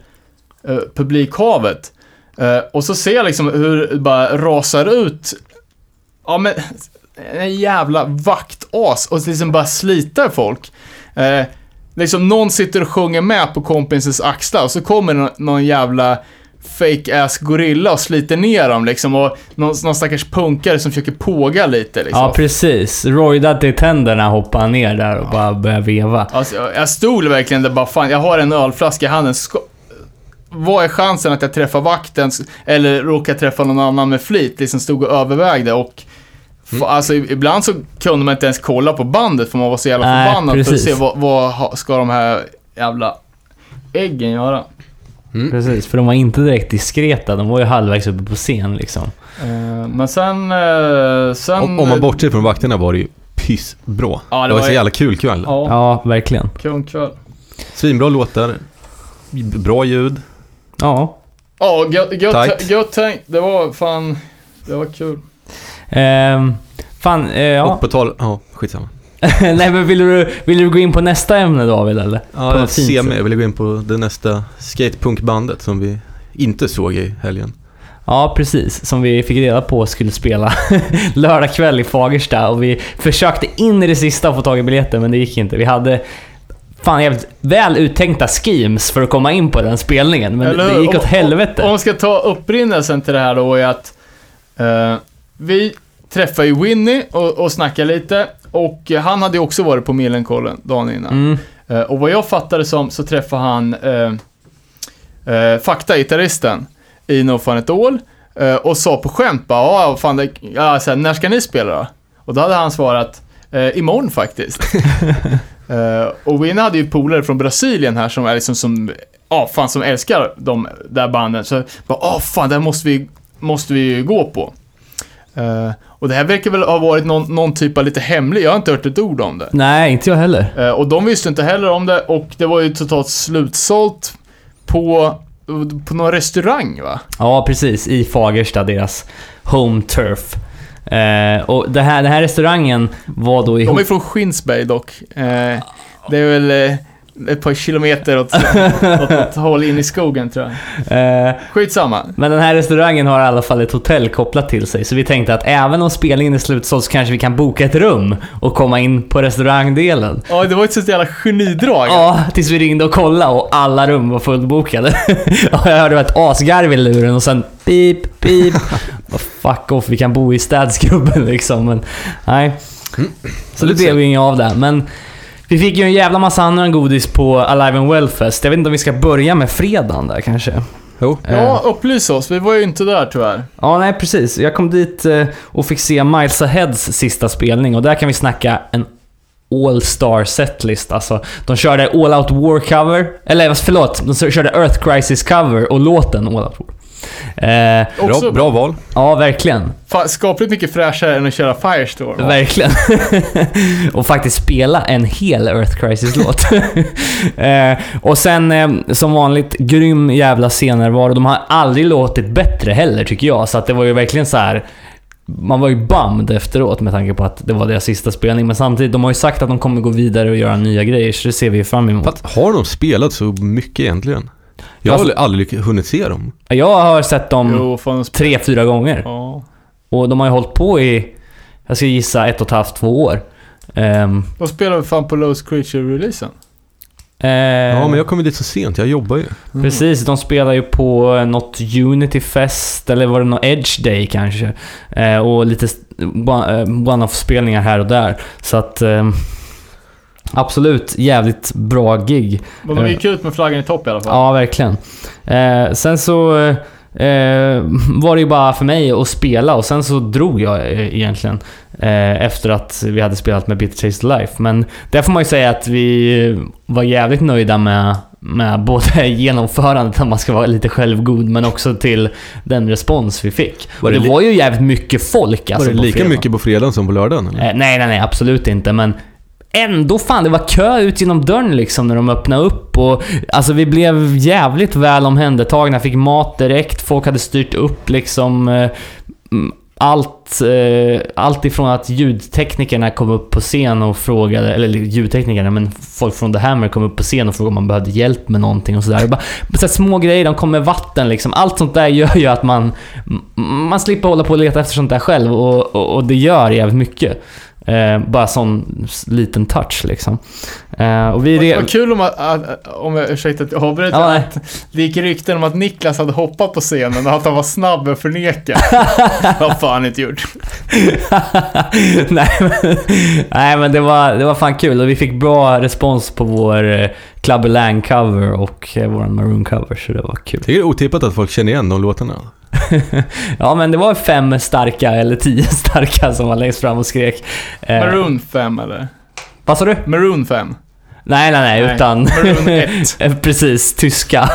eh, publikhavet. Eh, och så ser jag liksom hur det bara rasar ut, ja men, en jävla vaktas och liksom bara slitar folk. Eh, liksom någon sitter och sjunger med på kompisens axlar och så kommer någon, någon jävla fake ass gorilla och sliter ner dem liksom och någon, någon stackars punkare som försöker påga lite liksom. Ja, precis. Roydad till tänderna hoppade ner där och bara började veva. Alltså, jag- jag stod verkligen där bara, fan, jag har en ölflaska i handen. Ska, vad är chansen att jag träffar vakten eller råkar träffa någon annan med flit? Liksom stod och övervägde och fa- Alltså i- ibland så kunde man inte ens kolla på bandet för man var så jävla förbannad för att se vad, vad ska de här jävla äggen göra. Precis, för de var inte direkt diskreta. De var ju halvvägs uppe på scen liksom. Eh, men sen... eh, sen Om, om man bortser från vakterna var det ju pissbra. Ja, det det, var var så jävla kul kväll. Ja, Ja, verkligen. kungkväll. Svinbra låtar. Bra ljud. Ja. Ja, gött, tänkt. Det var fan... Det var kul. Ehm, fan, eh, ja. Och på tal... Ja, skitsamma. Nej men vill du, vill du gå in på nästa ämne David eller? Ja, fint semi. sätt. Jag ville gå in på det nästa skatepunkbandet som vi inte såg i helgen. Ja, precis. Som vi fick reda på skulle spela lördag kväll i Fagersta och vi försökte in i det sista få tag i biljetter men det gick inte. Vi hade fan jävligt väl uttänkta schemes för att komma in på den spelningen men Eller det gick åt Om- helvete. Om man ska ta upprinnelsen till det här då är att eh, vi träffade ju Winnie och, och snackade lite och eh, han hade ju också varit på Millencolin dagen innan. Mm. Eh, och vad jag fattade som så träffade han eh, eh, Fakta-gitarristen i No Fun At All eh, och sa på skämt bara, ja fan, det, ja, så här, när ska ni spela då? Och då hade han svarat, eh, imorgon faktiskt. Och Winnie hade ju polare från Brasilien här som är liksom som, ja fan som älskar de där banden. Så bara, ja fan, det måste vi, måste vi gå på. Eh, och det här verkar väl ha varit någon, någon typ av lite hemlig, jag har inte hört ett ord om det. Nej, inte jag heller. Eh, och de visste inte heller om det och det var ju totalt slutsålt på, på någon restaurang va? Ja, precis. I Fagersta, deras home turf. Eh, och det här, den här restaurangen var då De ihop... är från Skinsberg dock. Det är väl ett par kilometer åt, åt ett håll in i skogen tror jag. Eh, Skitsamma. Men den här restaurangen har i alla fall ett hotell kopplat till sig, så vi tänkte att även om spelningen är slutsåld så kanske vi kan boka ett rum och komma in på restaurangdelen. Ja, det var ett sånt jävla genidrag. Ja, tills vi ringde och kollade och alla rum var fullbokade. och jag hörde ett asgarv i luren och sen pip, pip. Fuck off, vi kan bo i städskrubben liksom. Men nej. Så det lite blev ju inget av det. Men vi fick ju en jävla massa annan godis på Alive and Wellfest. Jag vet inte om vi ska börja med fredagen där kanske. Jo. Eh, Ja, upplys oss. Vi var ju inte där tyvärr. Ja, nej precis. Jag kom dit eh, och fick se Miles Aheads sista spelning och där kan vi snacka en All-Star setlist. Alltså, de körde All Out War cover, eller förlåt, de körde Earth Crisis cover och låten All Out War. Eh, Bra, bra val. ja, verkligen. Fa- skapligt mycket fräschare än att köra Firestorm. Verkligen. och faktiskt spela en hel Earth Crisis-låt. eh, och sen eh, som vanligt, grym jävla scenärvaro. De har aldrig låtit bättre heller tycker jag. Så att det var ju verkligen så här man var ju bummed efteråt med tanke på att det var deras sista spelning. Men samtidigt, de har ju sagt att de kommer gå vidare och göra nya grejer, så det ser vi ju fram emot. Fast har de spelat så mycket egentligen? Jag har Alltså- aldrig hunnit se dem. Jag har sett dem Jo, fan, tre, fyra gånger. ja. Och de har ju hållit på i, jag ska gissa, ett och ett halvt, två år. Ehm, De spelar väl fan på Lost Creature-releasen? eh, Ja, men jag kommer dit så sent. Jag jobbar ju. Precis, de spelar ju på eh, något Unity Fest, eller var det något Edge Day kanske? Eh, och lite one- one-off-spelningar här och där. Så att... Eh, absolut, jävligt bra gig. Men de gick ut med flaggan i topp i alla fall. Ja, verkligen. Eh, sen så eh, eh, var det ju bara för mig att spela och sen så drog jag eh, egentligen. Eh, efter att vi hade spelat med Bitter Taste Life. Men där får man ju säga att vi var jävligt nöjda med, med både genomförandet, om man ska vara lite självgod, men också till den respons vi fick. Var och det det var ju jävligt mycket folk alltså, var det lika mycket på fredagen som på lördagen? Eller? Eh, nej, nej, nej, absolut inte. Men ändå fan, det var kö ut genom dörren liksom när de öppnade upp. Och, alltså vi blev jävligt väl omhändertagna, fick mat direkt, folk hade styrt upp liksom eh, mm, allt, eh, allt ifrån att ljudteknikerna kom upp på scen och frågade, eller ljudteknikerna, men folk från The Hammer kom upp på scen och frågade om man behövde hjälp med någonting och sådär. Det Bara, så små grejer, de kom med vatten liksom. Allt sånt där gör ju att man, man slipper hålla på och leta efter sånt där själv och, och, och det gör jävligt mycket. Eh, bara sån liten touch liksom. Eh, och vi... Re- vad kul om, att, om jag, ursäkta att jag avbryter, Ja, att det gick rykten om att Niklas hade hoppat på scenen och att han var snabb att förneka. Det har fan inte gjort. nej, men, nej men det var, det var fan kul och vi fick bra respons på vår eh, Clubber Lang cover och eh, vår Maroon cover så det var kul. Det är otippat att folk känner igen de låtarna. ja men det var fem starka, eller tio starka som var längst fram och skrek. Eh, Maroon 5 eller? Vad sa du? Maroon 5. Nej, nej, nej, Nej, utan... Maroon 1. Eh, Precis, tyska.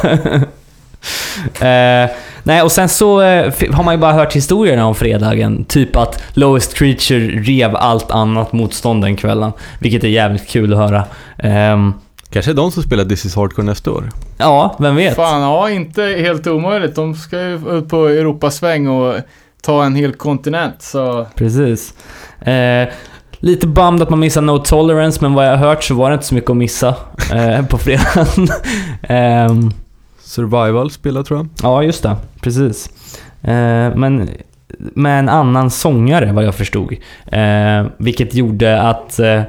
eh, nej, och sen så eh, har man ju bara hört historierna om fredagen. Typ att Lowest Creature rev allt annat motstånd den kvällen. Vilket är jävligt kul att höra. Ehm, Kanske är de som spelar This is Hardcore nästa år. ja, vem vet? Fan, ja, inte helt omöjligt. De ska ju ut på Europasväng och ta en hel kontinent, så... Precis. Eh, lite bummed att man missar No Tolerance, men vad jag har hört så var det inte så mycket att missa eh, på fredagen. Ehm, Survival spelar tror jag. Ja, just det. Precis. Eh, men med en annan sångare, vad jag förstod. Eh, vilket gjorde att eh,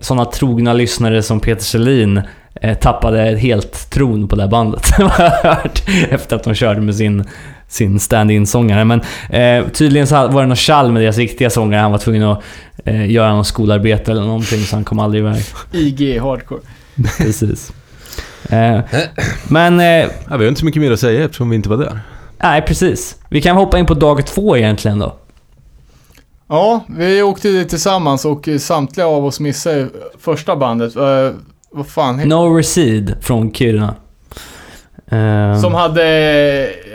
sådana trogna lyssnare som Peter Selin eh, tappade helt tron på det här bandet. vad jag har hört. Efter att de körde med sin, sin stand-in-sångare. Men eh, tydligen så var det något tjall med deras riktiga sångare. Han var tvungen att eh, göra något skolarbete eller någonting, så han kom aldrig iväg. IG Hardcore. Precis. Eh, men eh, Ja, vi har inte så mycket mer att säga eftersom vi inte var där. Nej, precis. Vi kan hoppa in på dag två egentligen då. Ja, vi åkte dit tillsammans och samtliga av oss missade första bandet. Uh, vad fan heter No Recede från Kiruna. Eh, Som hade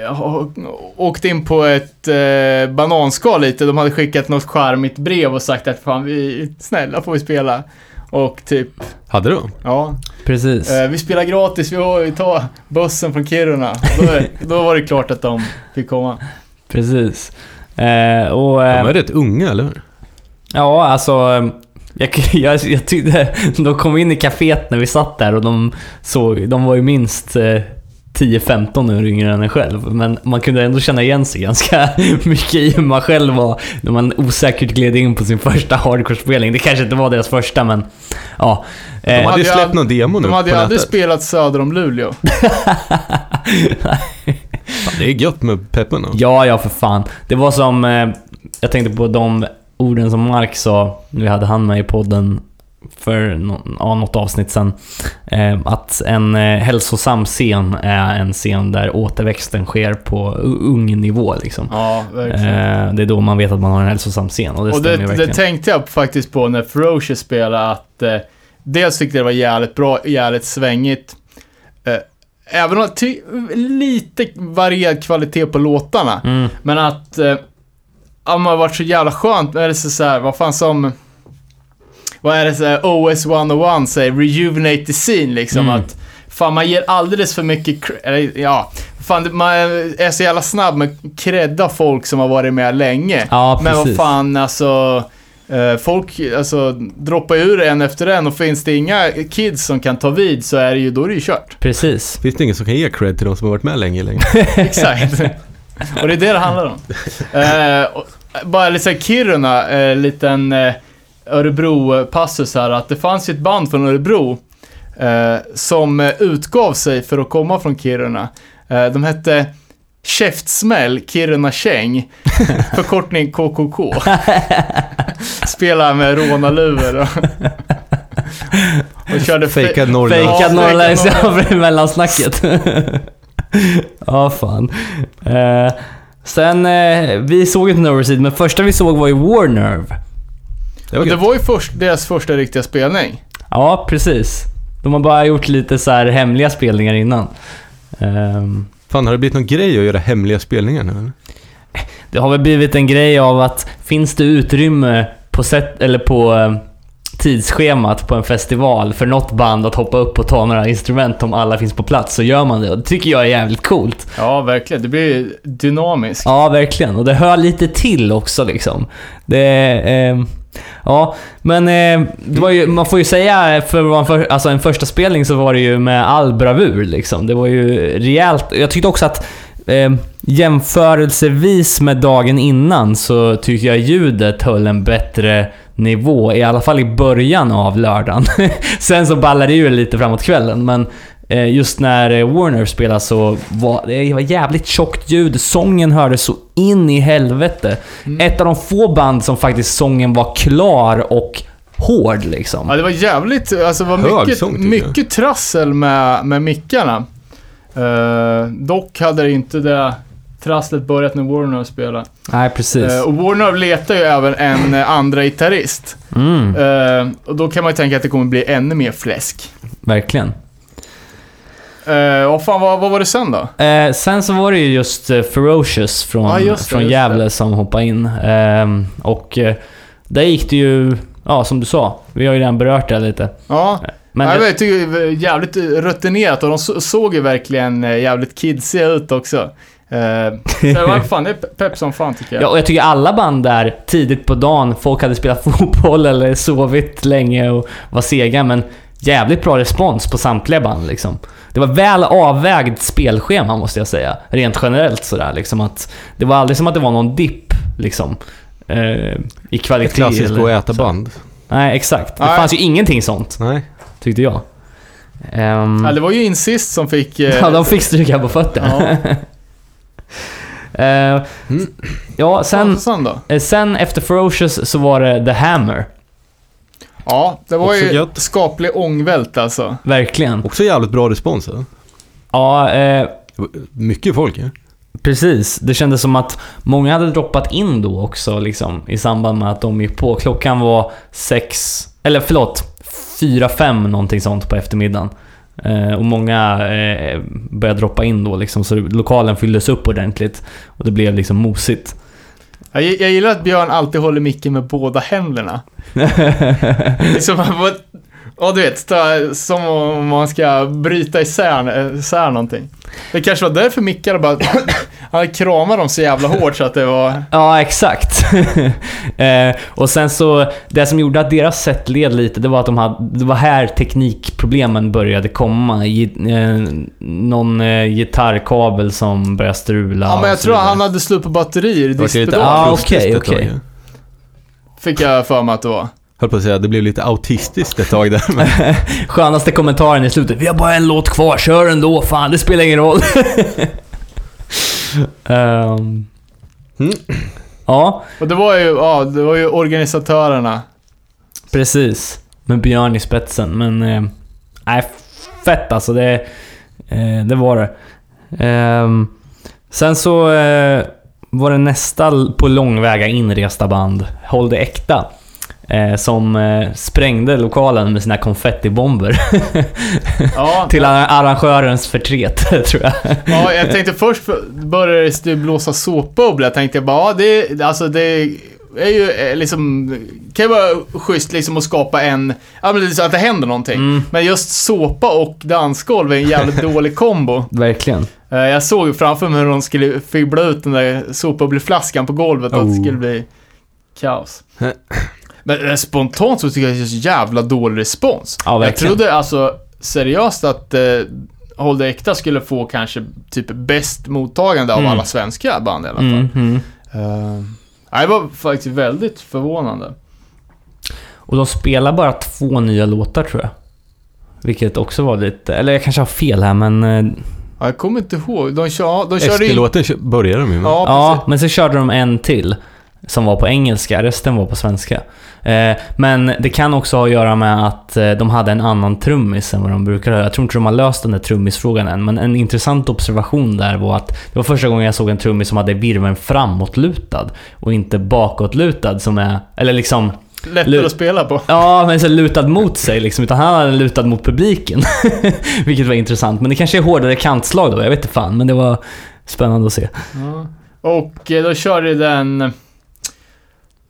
eh, åkt in på ett eh, bananskal lite. De hade skickat något charmigt brev och sagt att fan vi, snälla får vi spela. Och typ, Hade de? ja, Precis. vi spelar gratis, vi har ju ta bussen från Kiruna. Då, då var det klart att de fick komma. Precis. Eh, och... De Eh, är rätt unga, eller hur? ja, alltså... eh, Jag, jag, jag tyckte... De kom in i kaféet när vi satt där och de såg... De var ju minst eh, 10-15 år yngre än en själv. Men man kunde ändå känna igen sig ganska mycket i hur man själv var när man osäkert gled in på sin första hardcore-spelning. Det kanske inte var deras första, men... Ja. De Eh, hade ju hade ju släppt någon demo nu De hade ju aldrig spelat söder om Luleå. Fan, det är gött med peppen. då. Ja, ja för fan. Det var som... Eh, jag tänkte på de orden som Mark sa, vi hade han med i podden för ja, något avsnitt sen. Eh, att en eh, hälsosam scen är en scen där återväxten sker på ung nivå liksom. Ja, verkligen. Eh, det är då man vet att man har en hälsosam scen och det och det, det tänkte jag faktiskt på när Ferocious spelade att eh, dels tyckte jag det var jävligt bra, jävligt svängigt. Även om ty- lite varierad kvalitet på låtarna. Mm. Men att eh, ja, man har varit så jävla skönt. Är det så, så här, vad fan som... Vad är det så här, OS 101 säger? Rejuvenate the scene liksom. Mm. Att fan man ger alldeles för mycket... Eller, ja, fan man är så jävla snabb med credda folk som har varit med länge. Ja, Men vad fan, alltså. Eh, Folk alltså, droppar ur en efter en och finns det inga kids som kan ta vid så är det ju, då är det ju kört. Precis. Finns det ingen som kan ge cred till de som har varit med länge längre? Exakt. och det är det det handlar om. Eh, och, bara lite Kiruna, eh, liten eh, Örebro-passus här, att det fanns ju ett band från Örebro eh, som eh, utgav sig för att komma från Kiruna. Eh, de hette Käftsmäll Kiruna Käng, förkortning KKK. Spelar med rånarluvor och, och körde fe- Fejkad Norrland. Ja, Fejkad fejkad norrländska mellansnacket. ja, fan. Eh, sen, eh, vi såg inte Noverseed, men första vi såg var ju Warnerve. Det var det var ju först, deras första riktiga spelning. Ja, precis. De har bara gjort lite så här hemliga spelningar innan. Ehm, Fan, har det blivit någon grej att göra hemliga spelningar nu eller? det har väl blivit en grej av att finns det utrymme på, set, eller på eh, tidsschemat på en festival för något band att hoppa upp och ta några instrument om alla finns på plats så gör man det. Och det tycker jag är jävligt coolt. Ja, verkligen. Det blir dynamiskt. Ja, verkligen. Och det hör lite till också liksom. Det, eh, ja, men eh, det var ju, man får ju säga, eh, för att vara en, för, alltså en första spelning så var det ju med all bravur liksom. Det var ju rejält. Jag tyckte också att eh, jämförelsevis med dagen innan så tycker jag ljudet höll en bättre nivå, i alla fall i början av lördagen. Sen så ballade det ur lite framåt kvällen, men just när eh, Warner spelade så var det var jävligt tjockt ljud. Sången hördes så in i helvete. Ett av de få band som faktiskt sången var klar och hård liksom. Ja, det var jävligt, alltså det var Hög mycket, sång, mycket trassel med, med mickarna. Eh, dock hade det inte det trasslet börjat när Warner spelade. Nej, precis. Eh, och Warner letar ju även en eh, andra gitarrist. Mm, Eh, och då kan man ju tänka att det kommer bli ännu mer fläsk. verkligen. Uh, och fan, vad, vad var det sen då? Eh, sen så var det ju just eh, Ferocious från, Ja, just det, från just Gävle det. som hoppade in. Ehm, och eh, där gick det ju, ja som du sa, vi har ju redan berört det lite. Ja, Men jag det, vet, tycker det var jävligt rutinerat och de så- såg ju verkligen eh, jävligt kidsiga ut också. Uh, så det var fan, det är pe- pepp som fan tycker jag. ja, och jag tycker alla band där tidigt på dagen, folk hade spelat fotboll eller sovit länge och var sega, men jävligt bra respons på samtliga band liksom. Det var väl avvägt spelschema måste jag säga, rent generellt sådär liksom att det var aldrig som att det var någon dipp liksom. Eh, I Ett kvalitet. klassiskt eller gå och äta så. band. Nej, exakt. Det Nej. fanns ju ingenting sånt, Nej. tyckte jag. Ehm, Ja, det var ju Insist som fick... eh, ja, de fick stryka på fötterna. Eh, Mm. ja, sen, sen, eh, sen efter Ferocious så var det The Hammer. Ja, det var Också ju gött. skaplig ångvält alltså. Verkligen. Också jävligt bra respons. eller? Ja, eh, Mycket folk ja. precis. Det kändes som att många hade droppat in då också liksom, i samband med att de gick på. Klockan var sex, eller förlåt, fyra, fem någonting sånt på eftermiddagen. Eh, och många eh, började droppa in då liksom, så lokalen fylldes upp ordentligt. Och det blev liksom mosigt. Jag, jag gillar att Björn alltid håller micken med båda händerna. Liksom, ja du vet, som om man ska bryta isär, isär någonting. Det kanske var därför Micke bara, han kramade dem så jävla hårt så att det var... Ja, exakt. eh, och sen så, det som gjorde att deras set led lite, det var att de hade, det var här teknikproblemen började komma. Eh, någon eh, gitarrkabel som började strula. Ja men jag tror han hade slut på batterier i Det var lite diskpedal. Ah, okej, okej. ja. Fick jag för mig att det var. Höll på att säga, det blev lite autistiskt ett tag där. Men Skönaste kommentaren i slutet. Vi har bara en låt kvar, kör ändå. Fan, det spelar ingen roll. Ehm, Mm. Ja, Och det var ju, ja, det var ju organisatörerna. precis. Med Björn i spetsen. Men, eh, nej, fett alltså. Det, eh, det var det. Ehm, sen så eh, var det nästa på långväga inresta band, Håll det äkta. Eh, som eh, sprängde lokalen med sina konfettibomber. Ja, Till arra- arrangörens förtret, tror jag. ja, jag tänkte först för- började det blåsa såpbubbla. Jag tänkte bara, ja, det, alltså det är ju eh, liksom, kan ju vara schysst liksom att skapa en, ja men så att det händer någonting. Mm. Men just såpa och dansgolv är en jävligt dålig kombo. Verkligen. Eh, jag såg ju framför mig hur de skulle fibbla ut den där sopbubbleflaskan på golvet, att det Oh. skulle bli kaos. Men eh, spontant så tycker jag det är så jävla dålig respons. Ja, jag trodde alltså seriöst att eh, Håll det äkta skulle få kanske typ bäst mottagande av Mm. alla svenska band i alla fall. Mm, mm. Uh, det var faktiskt väldigt förvånande. Och de spelar bara två nya låtar tror jag. Vilket också var lite... Eller jag kanske har fel här men... eh, Ja, jag kommer inte ihåg. De, kör, de körde in... SD-låten kö- börjar de ju med. Ja, Ja, men så körde de en till. Som var på engelska, resten var på svenska. Eh, men det kan också ha att göra med att eh, de hade en annan trummis än vad de brukar ha. Jag tror inte de har löst den där trummisfrågan än, men en intressant observation där var att det var första gången jag såg en trummis som hade virveln framåtlutad och inte bakåtlutad som är, eller liksom, Lättare att spela på. ja men så lutad mot sig liksom, utan han hade lutad mot publiken. Vilket var intressant, men det kanske är hårdare kantslag då, jag vet inte fan, men det var spännande att se. Ja. Och eh, då körde den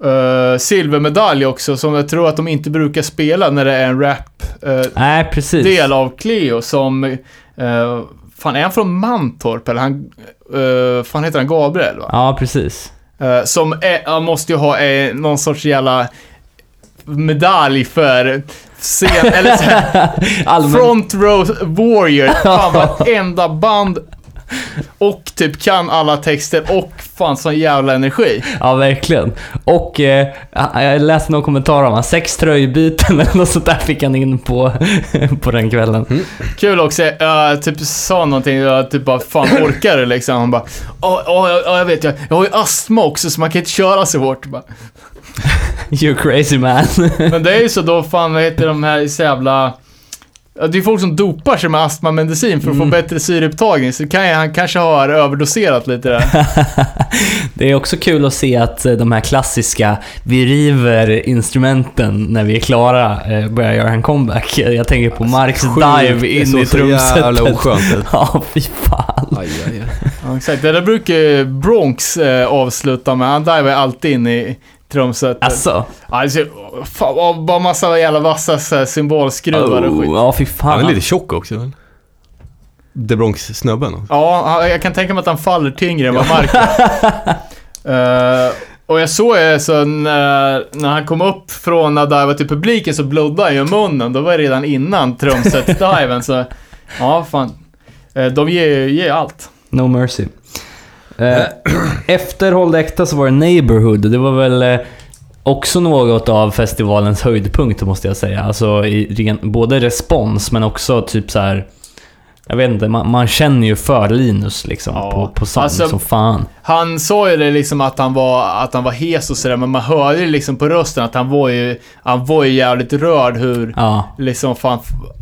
eh, silvermedalj också, som jag tror att de inte brukar spela när det är en rap-del Nej, precis. av Cleo som... eh, fan, är han från Mantorp eller han... Uh, fan heter han Gabriel va? Ja, precis. Eh, som är, måste ju ha eh, någon sorts jävla medalj för scen, eller så här. Front row warrior. Fan varenda band. Och typ kan alla texter och fan sån jävla energi. Ja, verkligen. Och eh, jag läste någon kommentar om han sex tröjbyten eller något sånt där fick han in på, på den kvällen. Kul också, jag typ sa någonting, jag typ bara fan orkar du liksom? Han bara, ja, ja, ja, jag vet, jag, jag har ju astma också så man kan inte köra så hårt. Bara. You crazy man. Men det är ju så då, fan vad heter de här jävla... Det är folk som dopar sig med astmamedicin för att Mm. få bättre syreupptagning, så kan jag, han kanske har överdoserat lite där. Det är också kul att se att eh, de här klassiska, vi river instrumenten när vi är klara, eh, börjar göra en comeback. Jag tänker på Marks dive Det in i så jävla trumsetet. oskönt ut. Ja, fy fan. Aj, aj, aj. Ja, exakt, det där brukar Bronx eh, avsluta med. Han divar alltid in i trumsetet. Alltså. Alltså, fan, bara massa jävla vassa så här, symbolskruvar och skit. Oh, ja, fy Han fan. är lite tjock också väl? The Bronx-snubben. Ja, han- jag kan tänka mig att han faller tyngre än vad Mark gör. Eh, Och jag såg ju så när, när han kom upp från att diva till publiken så blödde han ju i munnen. Då var det redan innan trumset-diven så, ja fan. Eh, De ger, ger allt. No mercy. Eh, efter Håll äkta så var det Neighborhood. Det var väl eh, också något av festivalens höjdpunkt måste jag säga. Alltså ren, både respons men också typ så här. Jag vet inte, man, man känner ju för Linus liksom Ja. på, på sång Alltså- som fan. Han sa ju det liksom att han var, att han var hes och sådär, men man hörde ju liksom på rösten att han var ju, han var ju jävligt rörd hur, Ja, liksom fan,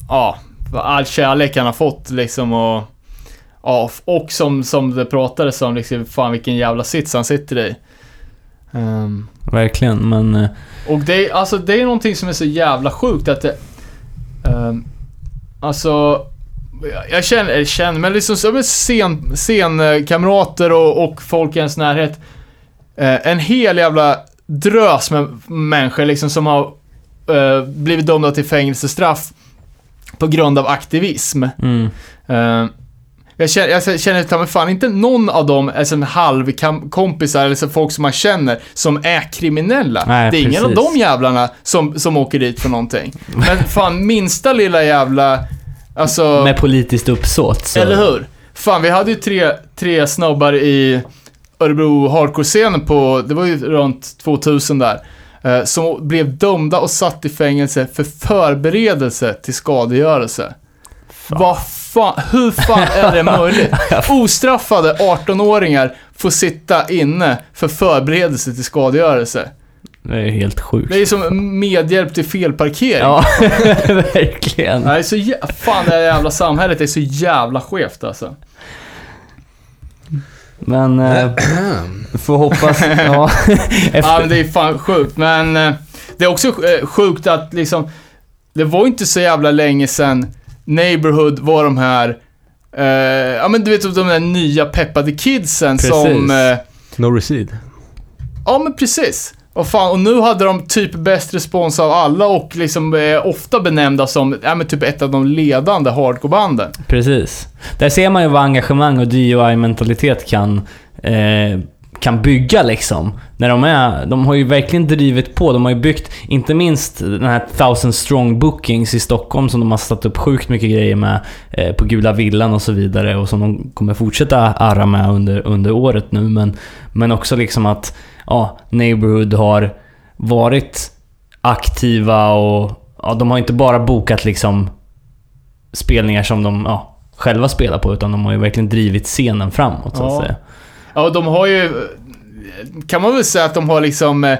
ja, all kärlek han har fått liksom och, ja, och som, som det pratades om liksom, fan vilken jävla sits han sitter i. Ehm, verkligen. Men eh, och det, alltså, det är någonting som är så jävla sjukt att det... Um, alltså... jag- Jag känner, eller känner, men liksom som scen, scenkamrater och, och folk i ens närhet. Eh, en hel jävla drös med människor liksom som har eh, blivit dömda till fängelsestraff på grund av aktivism. mm, Eh, jag känner, jag känner ta mig fan inte någon av dem är som halvkompisar eller så folk som man känner som är kriminella. Nej, det är ingen av de jävlarna som, som åker dit för någonting. Men fan minsta lilla jävla, alltså... med politiskt uppsåt så... Eller hur? Fan, vi hade ju tre, tre snubbar i Örebro hardcore-scenen på, det var ju runt 2000 där, eh, som blev dömda och satt i fängelse för förberedelse till skadegörelse. Vad fan, hur fan är det möjligt? Ostraffade 18-åringar får sitta inne för förberedelse till skadegörelse. Det är helt sjukt. Det är som medhjälp till felparkering. Ja, verkligen. Nej, så jä- fan det här jävla samhället är så jävla skevt alltså. Men... Eh, får hoppas... Ja, efter... Ja, men det är fan sjukt. Men eh, det är också eh, sjukt att liksom, det var inte så jävla länge sedan Neighborhood var de här, eh, ja men du vet de där nya peppade kidsen Precis. som, eh, No Recede. ja men precis. vad fan, och nu hade de typ bäst respons av alla och liksom eh, ofta benämnda som, ja men typ ett av de ledande hardcore-banden. Precis. Där ser man ju vad engagemang och DIY-mentalitet kan, eh, kan bygga liksom. När de är, de har ju verkligen drivit på. De har ju byggt, inte minst den här 1000 strong bookings i Stockholm som de har satt upp sjukt mycket grejer med eh, på Gula Villan och så vidare och som de kommer fortsätta arra med under, under året nu. Men, men också liksom att ja, Neighborhood har varit aktiva och ja, de har inte bara bokat liksom spelningar som de ja, själva spelar på, utan de har ju verkligen drivit scenen framåt så att Ja. säga. Ja, och de har ju, kan man väl säga att de har liksom, eh,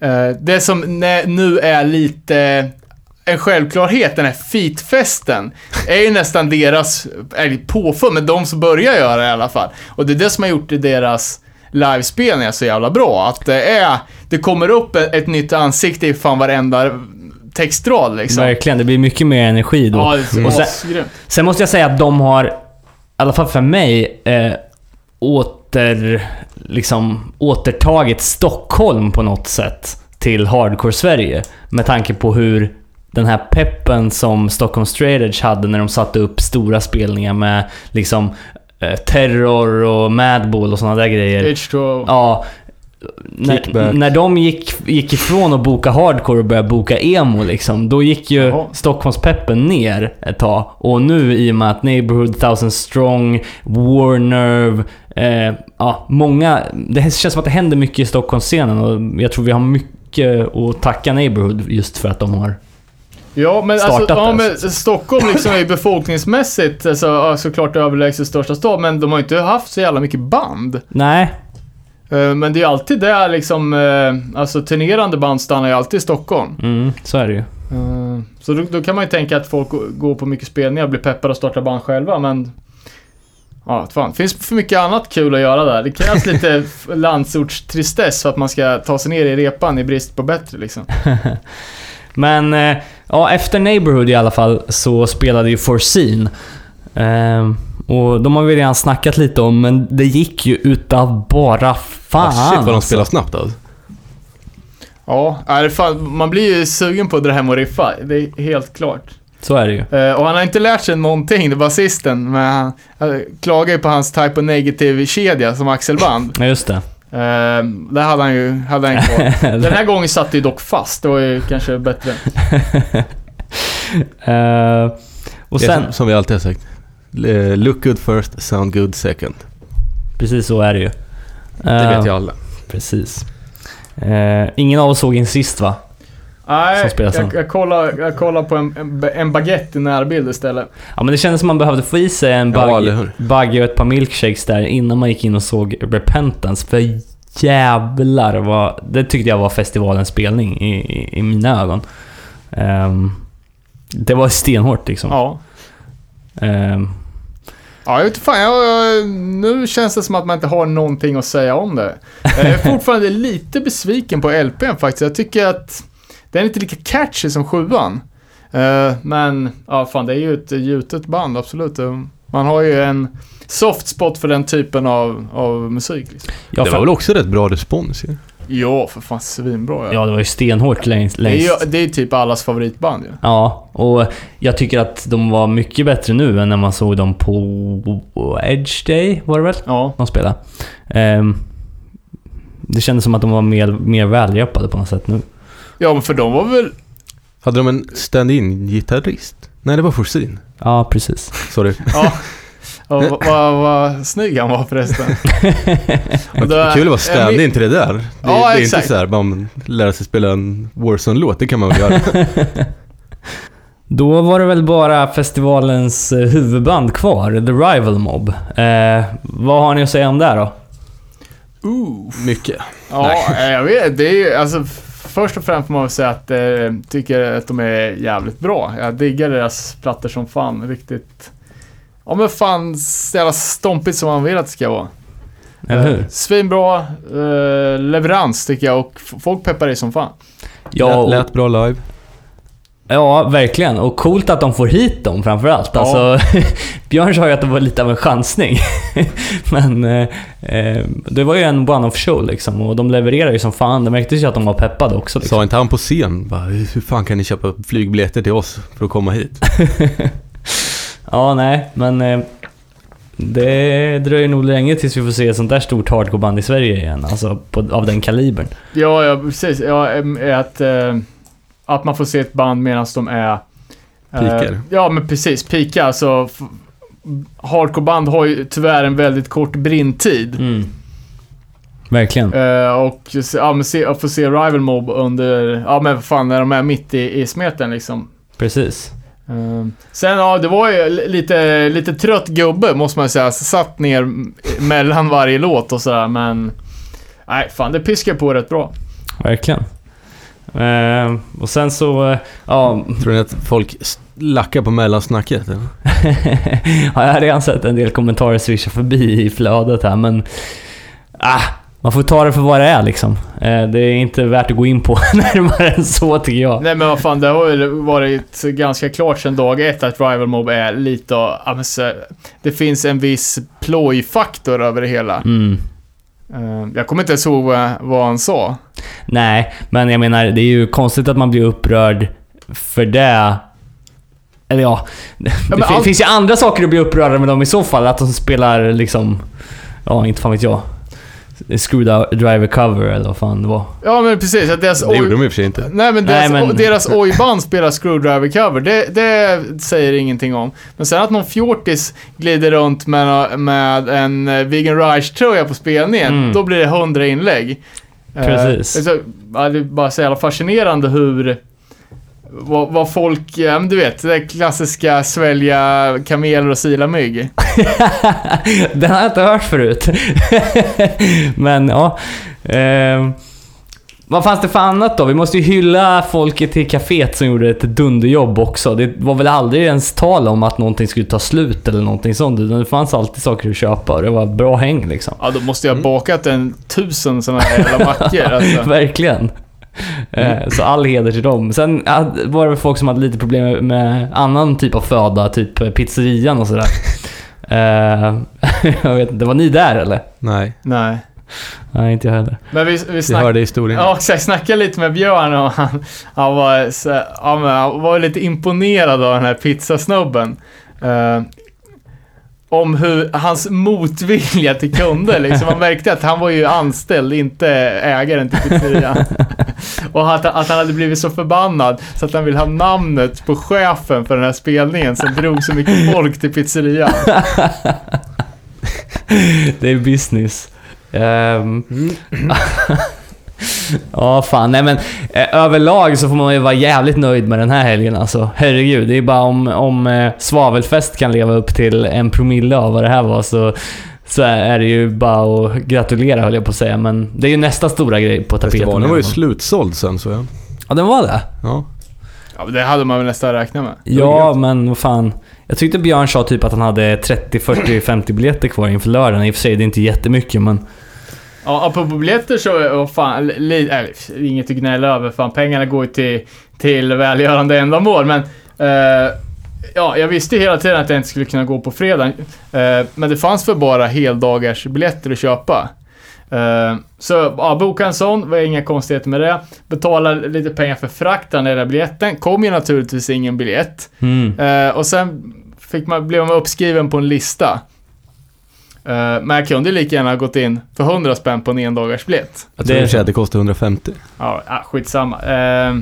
eh, det som nu är lite en självklarhet, den här feetfesten, är ju nästan deras, påfund, men de som börjar göra det i alla fall. Och det är det som har gjort deras livespelningar så jävla bra, att det är, det kommer upp ett, ett nytt ansikte i fan varenda textrad liksom. Verkligen, det blir mycket mer energi då. Ja, det är så Och sen-. Sen måste jag säga att de har, i alla fall för mig, eh, åter, liksom, återtagit Stockholm på något sätt till Hardcore-Sverige. Med tanke på hur den här peppen som Stockholm Straight Edge hade när de satte upp stora spelningar med liksom eh, Terror och Madball och sådana där grejer. H2O. Ja. När, när de gick, gick ifrån att boka hardcore och började boka emo liksom, då gick ju Jaha. Stockholmspeppen ner ett tag. Och nu i och med att Neighborhood, Thousand Strong, War Nerve, eh, ja, många... Det känns som att det händer mycket i Stockholmsscenen och jag tror vi har mycket att tacka Neighborhood just för att de har... Ja, men, alltså, ja, men Stockholm liksom är ju befolkningsmässigt alltså, såklart överlägset största stad, men de har ju inte haft så jävla mycket band. Nej, Men det är alltid där liksom, eh, alltså turnerande band stannar ju alltid i Stockholm. mm, så är det ju. Eh, Så då, då kan man ju tänka att folk går på mycket spelningar och blir peppade att starta band själva, men... Ja, fan. Det finns för mycket annat kul att göra där. Det krävs lite landsortstristess för att man ska ta sig ner i repan i brist på bättre liksom. Men eh, ja, efter Neighborhood i alla fall så spelade ju Foreseen. Ehm, och de har vi redan snackat lite om, men det gick ju utav bara fan. Ah, shit vad de alltså. spelar snabbt alltså. Ja, är det fan, man blir ju sugen på att dra hem och riffa. Det är helt klart. Så är det ju. Eh, och han har inte lärt sig någonting, det är basisten. Men han, han klagar ju på hans Type of Negative-kedja som axelband. Ja, just det. Eh, där hade han ju hade han kvar. Den här gången satt det ju dock fast, det var ju kanske bättre. Ehm, och Det är sen, som, som vi alltid har sagt. Eh, Look good first, sound good second. precis så är det ju. Det vet ju alla. Precis. Ehm, ingen av oss såg in sist va? Nej, jag, jag kollar, jag kollar på en, en, baguette i närbild istället. Ja men det kändes som man behövde få i sig en Ja, buggy och ett par milkshakes där innan man gick in och såg Repentance. För jävlar vad... Det tyckte jag var festivalens spelning i, i, i mina ögon. Ehm, det var stenhårt liksom. Ja. Ehm, Ja, jag vet fan. Jag, jag, nu känns det som att man inte har någonting att säga om det. Jag är fortfarande lite besviken på LPn faktiskt. Jag tycker att den är inte lika catchy som sjuan. Eh, men, ja fan det är ju ett gjutet band, absolut. Eh, Man har ju en soft spot för den typen av, av musik. Liksom. ja, det var väl också rätt bra respons ju. Ja, för fan svinbra ja. ja, det var ju stenhårt längst. det, är längst. det är ju typ allas favoritband ju. Ja, och jag tycker att de var mycket bättre nu än när man såg dem på Edge Day, var det väl? Ja. de spelade. Ehm, det kändes som att de var mer, mer välhjälpade på något sätt nu. ja, men för de var väl... Hade de en stand-in gitarrist? Nej, det var Forsin. Ja, precis. Sorry. Ja. Ja, vad vad- vad snygg han var förresten. Och då- Kul att vara stand-in till det där. Det, Ja, det är exakt. inte så här, bara lära sig spela en Warzone-låt. Det kan man väl göra. Då var det väl bara festivalens eh, huvudband kvar, The Rival Mob. Eh, vad har ni att säga om det då? Ooh. Mycket. Ja, jag vet. Det är ju, alltså, först och främst får man väl säga att jag tycker att de är jävligt bra. Jag diggar deras plattor som fan. Riktigt... Ja men fan, så jävla stompigt som man vill att det ska vara. Eller hur? Eh, Svinbra eh, leverans tycker jag och folk peppar i som fan. Ja, och, lät bra live. Ja, verkligen. Och coolt att de får hit dem framförallt. Ja. Alltså, Björn sa ju att det var lite av en chansning. Men eh, eh, det var ju en one-off show liksom. Och de levererar ju som fan. Det märktes ju att de var peppade också. Liksom. Sa inte han på scen bara, hur fan kan ni köpa flygbiljetter till oss för att komma hit? Ja, nej, men eh, det dröjer nog länge tills vi får se ett sånt där stort hardcoreband i Sverige igen. Alltså på, av den kalibern. Ja, ja precis. Ja, att, eh, att man får se ett band medan de är... eh, Pikar. ja, men precis. Pika. Alltså, hardcoreband har ju tyvärr en väldigt kort brintid. Mm. Verkligen. Eh, och ja, men se, att få se Rival Mob under, ja men vad fan när de är mitt i, i smeten liksom. Precis. Eh, sen ja, det var ju li- lite, lite trött gubbe måste man säga. Satt ner mellan varje låt och sådär men... Nej, fan det piskar på rätt bra. Verkligen. Eh, och sen så, eh, ja... Tror ni att folk lackar på mellansnacket? eller? ja, jag har redan sett en del kommentarer swisha förbi i flödet här, men... Ah, man får ta det för vad det är liksom. Eh, det är inte värt att gå in på närmare än så tycker jag. Nej men vad fan, det har ju varit ganska klart sedan dag ett att Rival Mob är lite av, ja, Det finns en viss plojfaktor över det hela. Mm. Eh, jag kommer inte ens ihåg vad, han sa. Nej, men jag menar, det är ju konstigt att man blir upprörd för det. Eller ja, det allt- finns ju andra saker att bli upprörd med dem i så fall. Att de spelar liksom, ja inte fan vet jag. Screwdriver cover eller vad fan det var. Ja men precis, att deras Det gjorde de i och för sig inte. Nej men Nej, deras, men- deras ojband spelar screwdriver cover, det, det säger ingenting om. Men sen att någon fjortis glider runt med, med en eh, Vegan Reich-tröja på spelningen, Mm. då blir det hundra inlägg. Eh, Precis. så, ja, det är bara så jävla fascinerande hur... Vad, vad folk, ja du vet, det klassiska svälja kameler och sila mygg. Den har jag inte hört förut. Men ja. ehm, vad fanns det för annat då? Vi måste ju hylla folket i kaféet som gjorde ett dunderjobb också. Det var väl aldrig ens tal om att någonting skulle ta slut eller någonting sånt. Utan det fanns alltid saker att köpa och det var bra häng liksom. Ja, då måste jag ha bakat en tusen sådana här jävla mackor alltså. Verkligen. Eh, Så all heder till dem. Sen var det folk som hade lite problem med annan typ av föda, typ pizzerian och sådär. Eh, jag vet inte, var ni där eller? Nej, Nej. Nej, inte jag heller. Men vi, vi vi snackade... hörde historien. Ja. Jag snackade lite med Björn och han, han, var, så, ja, men han var lite imponerad av den här pizzasnubben. Eh, om hur, hans motvilja till kunder liksom. Man märkte att han var ju anställd, inte ägaren till pizzerian. och att, att han hade blivit så förbannad så att han ville ha namnet på chefen för den här spelningen som drog så mycket folk till pizzerian. Det är business. Ehm, ja, fan. Nej men eh, överlag så får man ju vara jävligt nöjd med den här helgen alltså. Herregud, det är bara om, om eh, Svavelfest kan leva upp till en promille av vad det här var så, så är det ju bara att gratulera höll jag på att säga. Men det är ju nästa stora grej på tapeten. Festivalen var ju slutsåld sen så jag. Ja, den var det? Ja. Ja, det hade man väl nästan räknat med. Ja, men vad fan. Jag tyckte Björn sa typ att han hade 30, 40, 50 biljetter kvar inför lördagen. I och för sig, det är inte jättemycket men... Ja, apropå biljetter så, vad fan, li, eller, inget att gnälla över, fan pengarna går ju till, till välgörande ändamål, men eh, Ja, jag visste hela tiden att jag inte skulle kunna gå på fredag. Eh, men det fanns för bara heldagars biljetter att köpa. Eh, så ja, boka en sån, var inga konstigheter med det. Betala lite pengar för frakten, den där biljetten. Kom ju naturligtvis ingen biljett. Mm. Eh, och sen fick man, blev man uppskriven på en lista. Eh, men jag kunde lika gärna ha gått in för 100 spänn på en endagarsbiljett. Jag tror Det- att det kostar 150. Ja, skitsamma. Eh,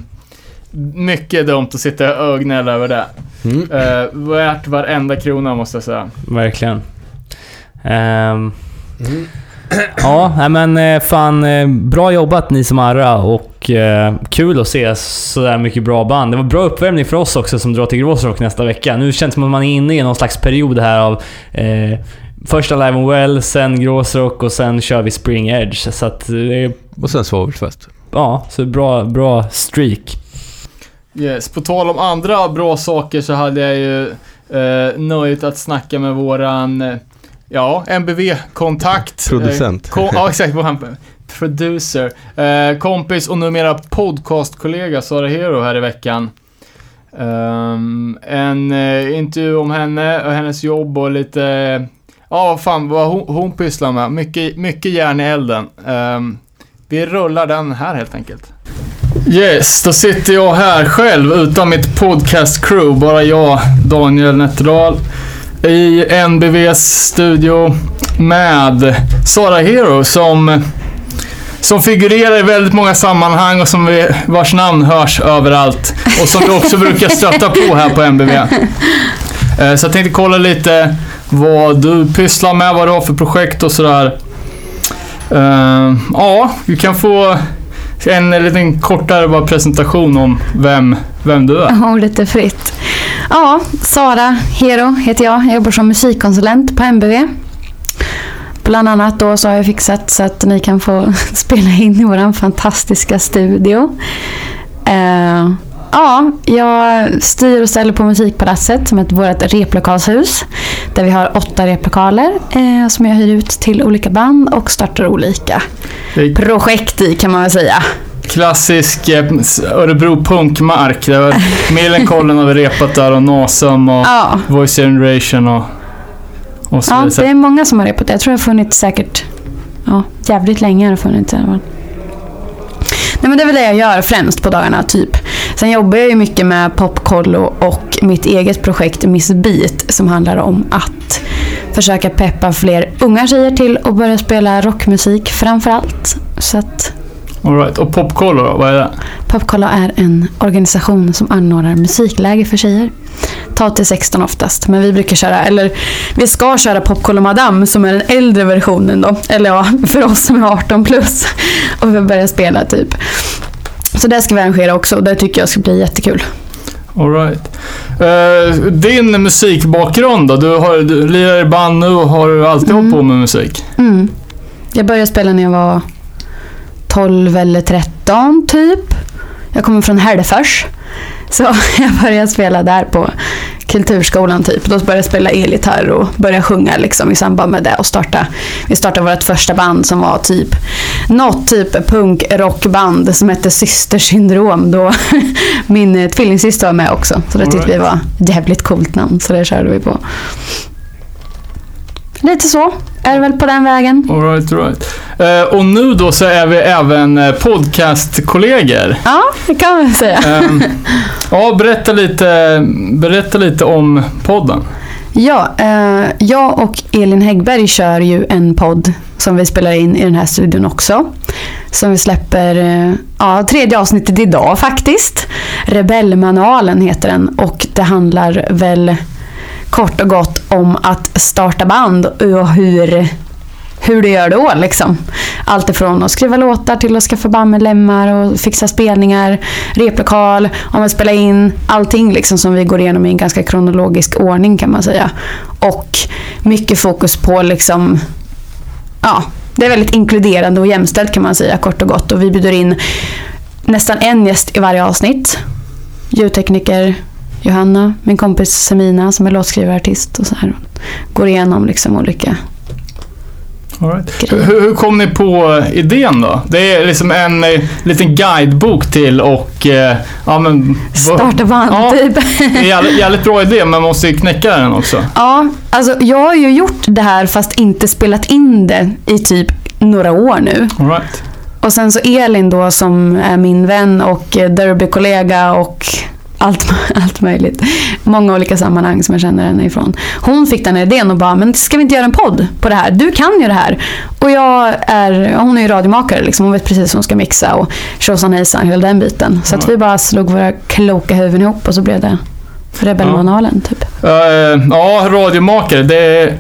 mycket dumt att sitta och gnälla över det. Mm. Eh, värt varenda krona måste jag säga. Verkligen. Ehm, Ja, nej men fan bra jobbat ni som arra och eh, kul att se sådär mycket bra band. Det var bra uppvärmning för oss också som drar till Gråsrock nästa vecka. Nu känns det som att man är inne i någon slags period här av eh, första Live and Well, sen Gråsrock och sen kör vi Spring Edge. Så att det är, Och sen svavelfest. ja, så bra, bra streak. Yes. På tal om andra bra saker så hade jag ju eh, nöjet att snacka med våran, eh, ja, MBV-kontakt. Producent. Eh, kom, ja, exakt. Våran producer. Eh, kompis och numera podcastkollega Sara Hero här i veckan. Ehm, en eh, intervju om henne och hennes jobb och lite, ja vad fan vad hon, hon pysslar med. Mycket, mycket järn i elden. Um, vi rullar den här helt enkelt. Yes, då sitter jag här själv utan mitt podcast-crew. Bara jag, Daniel Nätterdal. I NBVs studio med Sara Hero som, som figurerar i väldigt många sammanhang och som vi, vars namn hörs överallt. Och som vi också brukar stöta på här på NBV. Eh, så jag tänkte kolla lite vad du pysslar med, vad du har för projekt och sådär. Uh, Ja, vi kan få en liten kortare bara presentation om vem, vem du är. Ordet är fritt. Ja, Sara Hero heter jag. Jag jobbar som musikkonsulent på MBV. Bland annat då så har jag fixat så att ni kan få spela in i vår fantastiska studio. Uh, ja, jag styr och ställer på Musikpalatset som är vårt replokalshus. Där vi har åtta replokaler eh, som jag hyr ut till olika band och startar olika Det är projekt i kan man väl säga. klassisk eh, Örebro punkmark. Det Millencolin har vi repat där och Nasum och Ja, Voice Generation och, och så Ja, vidare. det Så- är många som har repat det. Jag tror det har funnits säkert ja, jävligt länge. Har det funnits. Nej, men det är väl det jag gör främst på dagarna, typ. Sen jobbar jag ju mycket med Popkollo och mitt eget projekt Miss Beat som handlar om att försöka peppa fler unga tjejer till att börja spela rockmusik framför allt. Så att All right. Och Popkollo då, vad är det? Popkollo är en organisation som anordnar musikläger för tjejer. 12 till 16 oftast, men vi brukar köra, eller vi ska köra Popkollo Madame som är den äldre versionen då. Eller ja, för oss som är 18 plus. Och vi börjar spela typ. Så det ska vi arrangera också och det tycker jag ska bli jättekul. All right. Eh, din musikbakgrund då? Du, har, du lirar i band nu och har du alltid Mm. hållit på med musik? Mm. Jag började spela när jag var 12 eller 13 typ. Jag kommer från Hällefors. Så jag började spela där på kulturskolan typ. Då började jag spela elgitarr och började sjunga liksom i samband med det. Och starta, vi startade vårt första band som var typ något typ punk-rockband som hette Systersyndrom. Då min eh, tvillingsyster var med också. Så det tyckte vi var ett jävligt coolt namn. Så det körde vi på. Lite så är det väl på den vägen. All right, all right. Eh, och nu då så är vi även eh, podcastkollegor. Ja, det kan man säga. Ehm, ja, berätta lite, berätta lite om podden. Ja, eh, jag och Elin Häggberg kör ju en podd som vi spelar in i den här studion också. Som vi släpper, eh, ja, tredje avsnittet idag faktiskt. Rebellmanualen heter den och det handlar väl kort och gott om att starta band och hur, hur du gör då liksom. Allt ifrån att skriva låtar till att skaffa bandmedlemmar och fixa spelningar, replokal, om att spela in, allting liksom som vi går igenom i en ganska kronologisk ordning kan man säga. Och mycket fokus på liksom, ja, det är väldigt inkluderande och jämställt kan man säga kort och gott. Och vi bjuder in nästan en gäst i varje avsnitt. Ljudtekniker Johanna, min kompis Semina som är låtskrivare artist och så här. Går igenom liksom olika right. Hur, hur kom ni på idén då? Det är liksom en eh, liten guidebok till och... Eh, ja, men, Starta band Ja. typ. Jävligt, jävligt bra idé, men man måste ju knäcka den också. Ja, alltså jag har ju gjort det här fast inte spelat in det i typ några år nu. All right. Och sen så Elin då som är min vän och eh, derbykollega och allt, allt möjligt. Många olika sammanhang som jag känner henne ifrån. Hon fick den här idén och bara, men ska vi inte göra en podd på det här? Du kan ju det här. Och jag är, hon är ju radiomakare liksom. Hon vet precis hur hon ska mixa och tjosan hejsan, hela den biten. Så att vi bara slog våra kloka huvuden ihop och så blev det Rebellmanualen typ. Eh, ja, radiomakare, det,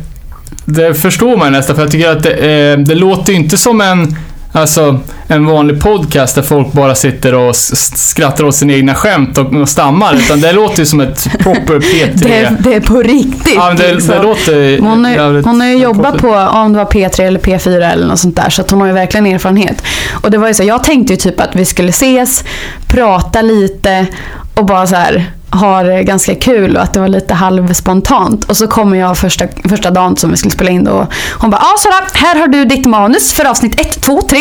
det förstår man nästan för jag tycker att det, eh, det låter inte som en, alltså, en vanlig podcast där folk bara sitter och skrattar åt sina egna skämt och, och stammar. Utan det låter ju som ett proper P3. Det, det är på riktigt. ja, det, liksom. det låter Hon jävligt hon har ju jobbat på, om det var P3 eller P4 eller något sånt där, så att hon har ju verkligen erfarenhet. Och det var ju så, jag tänkte ju typ att vi skulle ses, prata lite och bara så här, har ganska kul och att det var lite halvspontant. Och så kommer jag första, första dagen som vi skulle spela in då. och Hon bara, ja Sara, här har du ditt manus för avsnitt 1, 2, 3.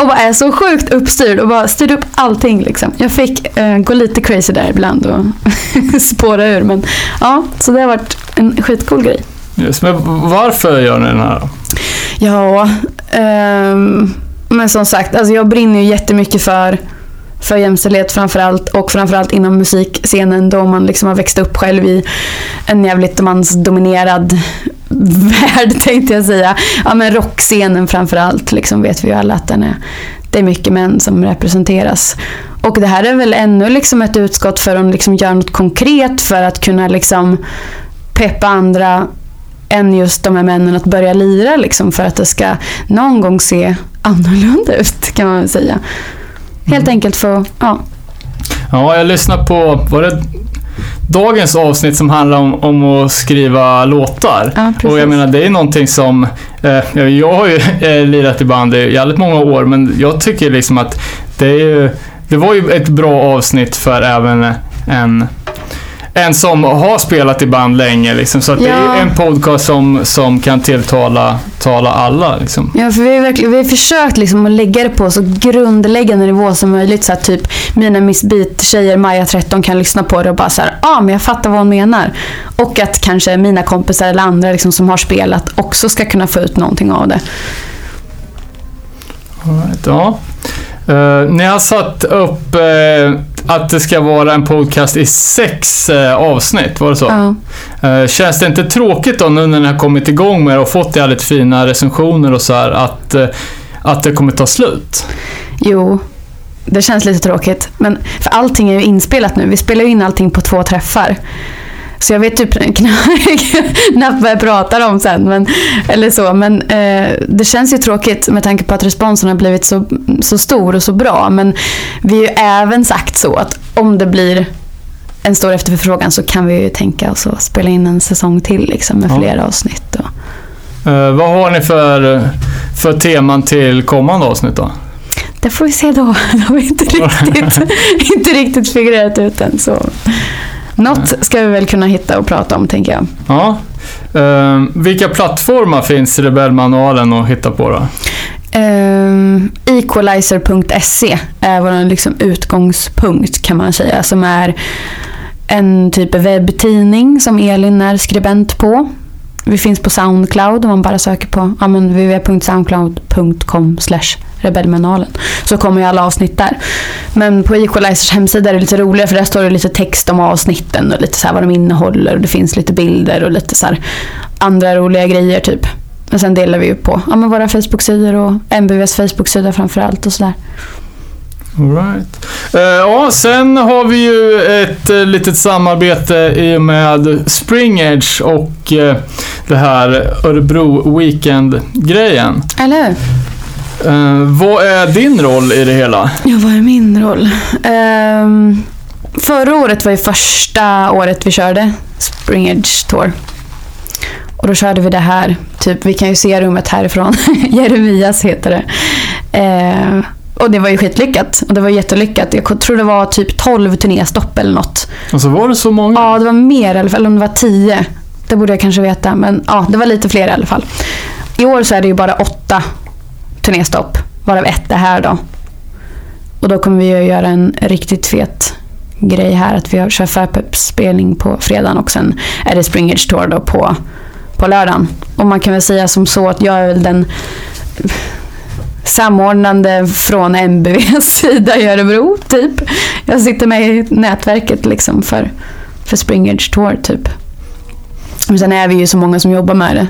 Och bara är så sjukt uppstyrd och bara styrde upp allting liksom. Jag fick eh, gå lite crazy där ibland och spåra ur. Men ja, så det har varit en skitcool grej. Just, men varför gör ni den här då? Ja, ehm, men som sagt, alltså jag brinner ju jättemycket för, för jämställdhet framförallt och framförallt inom musikscenen då man liksom har växt upp själv i en jävligt mansdominerad värld tänkte jag säga. Ja men rockscenen framförallt liksom vet vi ju alla att den är, det är mycket män som representeras. Och det här är väl ännu liksom ett utskott för att liksom göra något konkret för att kunna liksom peppa andra än just de här männen att börja lira liksom för att det ska någon gång se annorlunda ut kan man väl säga. Helt enkelt för ja. Ja, jag lyssnar på, var det dagens avsnitt som handlar om, om att skriva låtar? Ja, och jag menar, det är någonting som, eh, jag har ju eh, lirat i band i jävligt många år, men jag tycker liksom att det är ju, det var ju ett bra avsnitt för även en en som har spelat i band länge liksom, så att det Ja. är en podcast som, som kan tilltala tala alla liksom. Ja, för vi har, verkligen, vi har försökt liksom att lägga det på så grundläggande nivå som möjligt. Så att typ mina Miss Beat-tjejer, Maja 13, kan lyssna på det och bara så här, ja ah, men jag fattar vad hon menar. Och att kanske mina kompisar eller andra liksom som har spelat också ska kunna få ut någonting av det. Right, ja. Eh, ni har satt upp eh, att det ska vara en podcast i sex eh, avsnitt, var det så? Ja. Eh, känns det inte tråkigt då nu när ni har kommit igång med det och fått jävligt fina recensioner och så här att, eh, att det kommer ta slut? Jo, det känns lite tråkigt. Men för allting är ju inspelat nu. Vi spelar ju in allting på två träffar. Så jag vet typ knappt vad jag pratar om sen. Men, eller så. men eh, det känns ju tråkigt med tanke på att responsen har blivit så, så stor och så bra. Men vi har ju även sagt så att om det blir en stor efterfrågan så kan vi ju tänka oss att spela in en säsong till liksom, med Ja. flera avsnitt. Och, Eh, vad har ni för, för teman till kommande avsnitt då? Det får vi se då. Det har inte riktigt, inte riktigt figurerat ut än. Så. Något ska vi väl kunna hitta och prata om, tänker jag. Ja. Eh, vilka plattformar finns Rebellmanualen att hitta på då? Um, equalizer.se är vår liksom utgångspunkt kan man säga. Som är en typ av webbtidning som Elin är skribent på. Vi finns på Soundcloud om man bara söker på ja, www.soundcloud.com rebellmanualen. Så kommer ju alla avsnitt där. Men på Equalizers hemsida är det lite roligare för där står det lite text om avsnitten och lite så här vad de innehåller och det finns lite bilder och lite så här andra roliga grejer typ. Men sen delar vi ju på ja, våra Facebook-sidor och MBVs Facebook-sida framförallt och sådär. All right. Eh, ja, sen har vi ju ett uh, litet samarbete i och med Spring Edge och eh, det här Örebro Weekend-grejen. Eller hur? Eh, vad är din roll i det hela? Ja, vad är min roll? Ehm, förra året var ju första året vi körde Spring Edge Tour. Och då körde vi det här, typ, vi kan ju se rummet härifrån. Jeremias heter det. Ehm, och det var ju skitlyckat. Och det var jättelyckat. Jag tror det var typ 12 turnéstopp eller något. Alltså var det så många? Ja, det var mer i alla fall. Eller om det var 10. Det borde jag kanske veta. Men ja, det var lite fler i alla fall. I år så är det ju bara åtta turnéstopp. Varav ett är här då. Och då kommer vi ju göra en riktigt fet grej här. Att vi har- kör förpeppspelning på fredagen och sen är det Spring Edge Tour då på, på lördagen. Och man kan väl säga som så att jag är väl den samordnande från MBVs sida i Örebro, typ. Jag sitter med i nätverket liksom för, för Spring Edge Tour, typ. Men sen är vi ju så många som jobbar med det.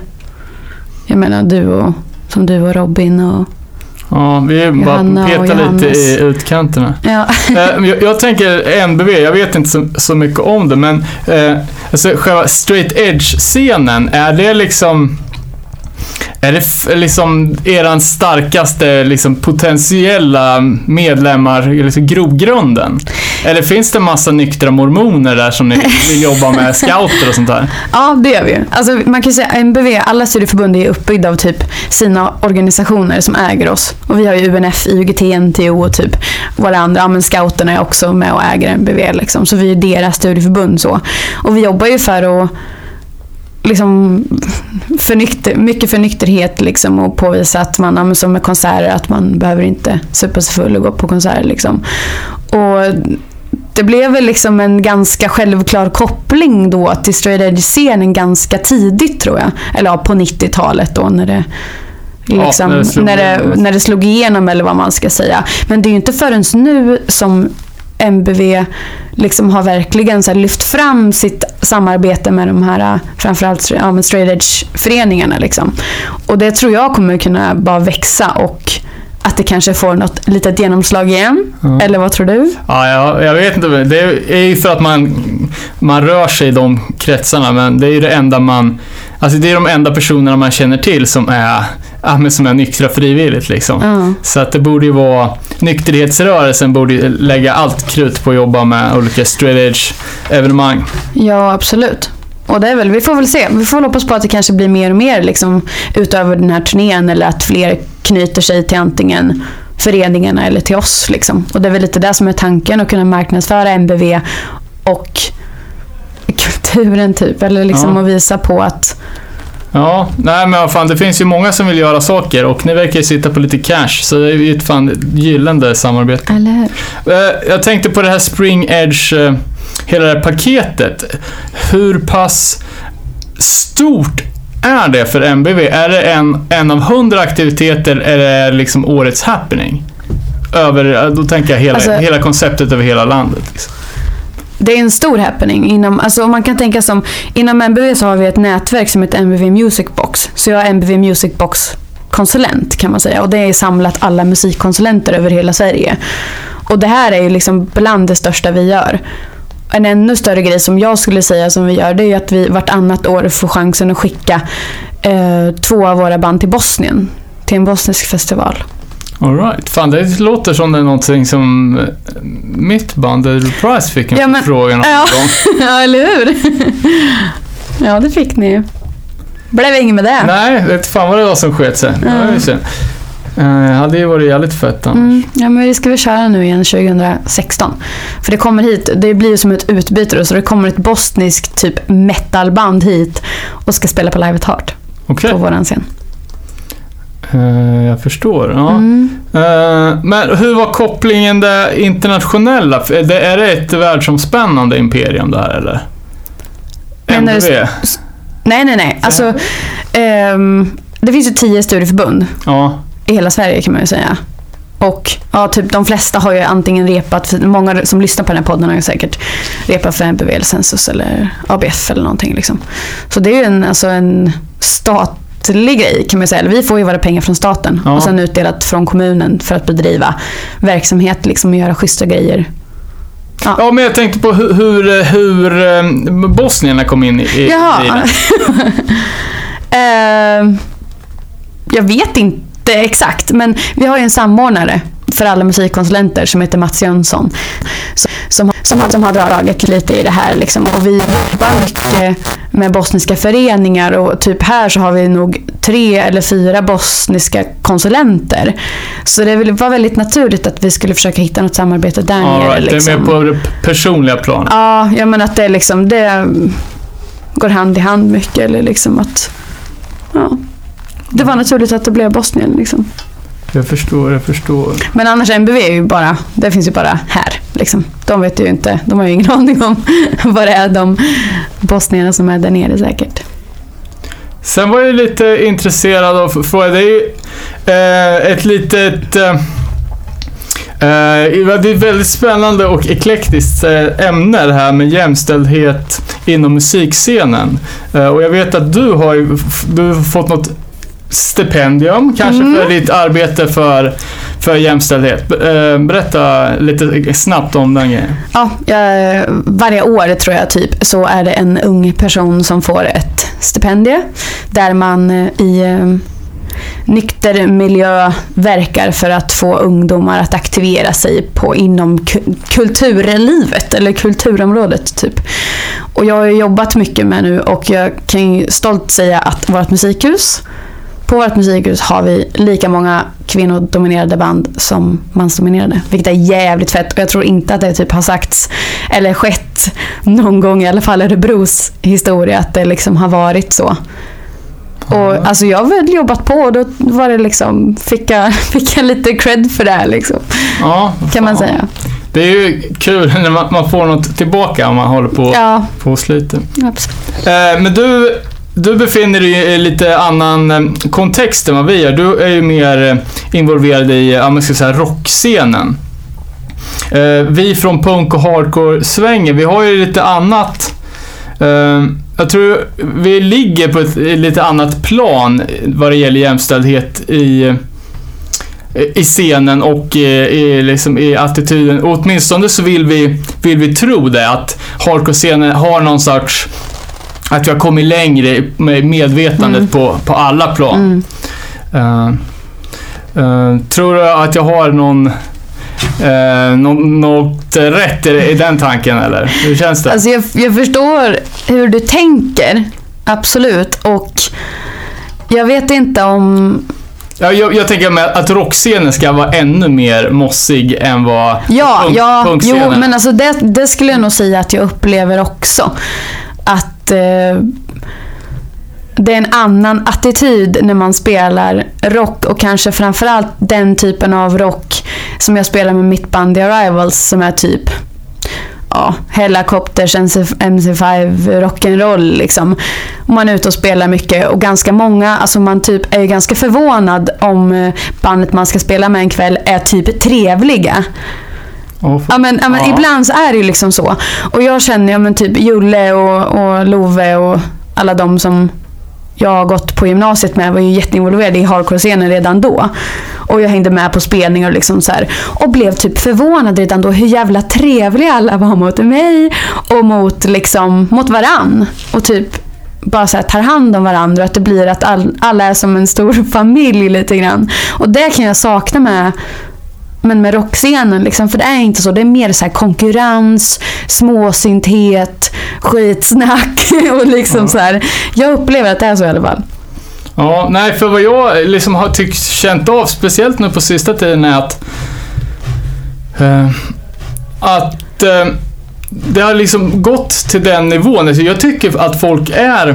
Jag menar du och, som du och Robin och... Ja, vi bara petar lite i utkanterna. Ja, Eh, jag, jag tänker MBV, jag vet inte så, så mycket om det, men eh, alltså själva straight edge-scenen, är det liksom... Är det liksom eran starkaste liksom, potentiella medlemmar, liksom grogrunden? Eller finns det massa nyktra mormoner där som ni vill jobba med, scouter och sånt där? Ja, det gör vi ju. Alltså, man kan säga MBV, alla studieförbund är uppbyggda av typ sina organisationer som äger oss. Och vi har ju UNF, IUGT, NTO och typ våra andra, ja men scouterna är också med och äger MBV liksom. Så vi är deras studieförbund så. Och vi jobbar ju för att liksom för nykter, mycket för nykterhet liksom och påvisa att man, ja, som med konserter, att man behöver inte supa sig full och gå på konserter liksom. Och det blev väl liksom en ganska självklar koppling då till straight edge-scenen ganska tidigt tror jag. Eller ja, på 90-talet då när det Ja, Liksom, när det slog när, det, när det slog igenom eller vad man ska säga. Men det är ju inte förrän nu som MBV liksom har verkligen så lyft fram sitt samarbete med de här framförallt ja, straight edge-föreningarna. Liksom. Och det tror jag kommer kunna bara växa och att det kanske får något litet genomslag igen. Ja. Eller vad tror du? Ja, jag, jag vet inte. Det är ju för att man, man rör sig i de kretsarna, men det är ju det enda man... Alltså det är de enda personerna man känner till som är, ja, men som är nyktra frivilligt liksom. Ja. Så att det borde ju vara... Nykterhetsrörelsen borde ju lägga allt krut på att jobba med olika straight edge evenemang. Ja, absolut. Och det är väl, vi får väl se. Vi får väl hoppas på att det kanske blir mer och mer liksom, utöver den här turnén eller att fler knyter sig till antingen föreningarna eller till oss. Liksom. Och det är väl lite det som är tanken, att kunna marknadsföra MBV och kulturen typ. Eller liksom Ja. att visa på att Ja, nej men vad fan, det finns ju många som vill göra saker och ni verkar ju sitta på lite cash, så det är ju ett fan gyllene samarbete. Eller hur? Eh, Jag tänkte på det här Spring Edge, eh, hela det här paketet. Hur pass stort är det för MBV? Är det en, en av hundra aktiviteter eller är det liksom årets happening? Över, då tänker jag hela, Alltså- hela konceptet över hela landet. Liksom. Det är en stor happening. Inom, alltså man kan tänka som, inom MBV så har vi ett nätverk som heter MBV Music Box. Så jag är MBV Music Box konsulent kan man säga. Och det är samlat alla musikkonsulenter över hela Sverige. Och det här är ju liksom bland det största vi gör. En ännu större grej som jag skulle säga som vi gör det är ju att vi vartannat år får chansen att skicka eh, två av våra band till Bosnien. Till en bosnisk festival. All right. Fan, det låter som det är någonting som eh, mitt band, The Reprise, fick en Ja, men- förfrågan om ja. gång. ja, eller hur? ja, det fick ni ju. Blev inget med det. Nej, vet fan vad det var som sket sig. Det ju synd. Eh, hade ju varit jävligt fett annars. Mm, ja, men vi ska väl köra nu igen 2016. För det kommer hit, det blir ju som ett utbyte då, så det kommer ett bosniskt typ metalband hit och ska spela på Live at Heart Okej. på våran scen. Eh, jag förstår. Ja. Mm. Eh, men hur var kopplingen det internationella? Är det ett världsomspännande imperium där eller? Menar du MBV? Nej, nej, nej. Alltså, ehm, det finns ju tio studieförbund Ja. i hela Sverige kan man ju säga. Och ja, typ de flesta har ju antingen repat, många som lyssnar på den här podden har ju säkert repat för MPV eller Census eller ABF eller någonting. Liksom. Så det är ju en, alltså en statlig grej kan man säga. Eller vi får ju våra pengar från staten Ja. och sen utdelat från kommunen för att bedriva verksamhet liksom, och göra schyssta grejer. ja, men jag tänkte på hur, hur, hur eh, bosnierna kom in i, Jaha. i det. Ehm, jag vet inte exakt, men vi har ju en samordnare för alla musikkonsulenter som heter Mats Jönsson. Som, som, som, har- dragit lite i det här. Liksom. Och vi jobbar mycket med bosniska föreningar och typ här så har vi nog tre eller fyra bosniska konsulenter. Så det var väldigt naturligt att vi skulle försöka hitta något samarbete där All nere. right. Det är liksom. mer på det personliga planet. Ja, jag menar att det, liksom, det går hand i hand mycket. Eller liksom att, ja. Det var naturligt att det blev Bosnien. Liksom. Jag förstår, jag förstår. Men annars MBV är ju bara, det finns ju bara här. Liksom. De vet ju inte, de har ju ingen aning om vad det är de bosnierna som är där nere säkert. Sen var jag lite intresserad av att fråga, ju eh, ett litet... Eh, eh, det är ett väldigt spännande och eklektiskt ämne det här med jämställdhet inom musikscenen. Och jag vet att du har du har fått något stipendium kanske Mm. för ditt arbete för, för jämställdhet. Eh, berätta lite snabbt om den grejen. Ja, jag, varje år tror jag typ så är det en ung person som får ett stipendie. Där man eh, i, eh, nykter miljö verkar för att få ungdomar att aktivera sig på inom ku- kulturlivet eller kulturområdet typ. Och jag har jobbat mycket med nu och jag kan ju stolt säga att vårt musikhus på vårt musikhus har vi lika många kvinnodominerade band som mansdominerade. Vilket är jävligt fett och jag tror inte att det typ har sagts eller skett någon gång i alla fall Örebros historia att det liksom har varit så. Och alltså jag har väl jobbat på och då var det liksom, fick jag, fick jag lite cred för det här liksom, Ja, kan man säga. Det är ju kul när man, man får något tillbaka om man håller på, Ja, på och sliter. absolut. Eh, men du, du befinner dig i lite annan eh, kontext än vad vi gör. Du är ju mer eh, involverad i, ja man ska säga, rockscenen. Eh, vi från punk och hardcore-svängen, vi har ju lite annat. Jag tror vi ligger på ett lite annat plan vad det gäller jämställdhet i i scenen och i, i, liksom i attityden. Och åtminstone så vill vi, vill vi tro det, att hardcore-scenen har någon sorts att vi har kommit längre med medvetandet Mm. på, på alla plan. Mm. Eh, eh, tror du att jag har någon, uh, något rätt i, den tanken eller? Hur känns det? Alltså jag, jag förstår hur du tänker, absolut. Och jag vet inte om... Ja, jag, jag tänker med att rockscenen ska vara ännu mer mossig än vad Ja, punk, ja jo, punkscenen men alltså det, det skulle jag nog säga att jag upplever också. Att eh, det är en annan attityd när man spelar rock och kanske framförallt den typen av rock som jag spelar med mitt band The Arrivals som är typ ja, Hellacopters, MC5 rock'n'roll liksom. Man är ute och spelar mycket och ganska många, alltså man typ är ju ganska förvånad om eh, bandet man ska spela med en kväll är typ trevliga. Åh, Ja men, ja, men Ja. ibland så är det ju liksom så. Och jag känner ja, men typ Julle och, och Love och alla de som jag har gått på gymnasiet med var ju jätteinvolverade i hardcore-scenen redan då. Och jag hängde med på spelningar och liksom så här. Och blev typ förvånad redan då hur jävla trevliga alla var mot mig och mot liksom, mot varann. Och typ bara så här, tar hand om varandra och att det blir att all, alla är som en stor familj lite grann. Och det kan jag sakna med men med rockscenen, liksom, för det är inte så. Det är mer så här konkurrens, småsynthet, skitsnack och liksom Ja. så här. Jag upplever att det är så i alla fall. Ja, nej, för vad jag liksom har tyckt, känt av, speciellt nu på sista tiden, är att... Eh, att eh, det har liksom gått till den nivån. Alltså jag tycker att folk är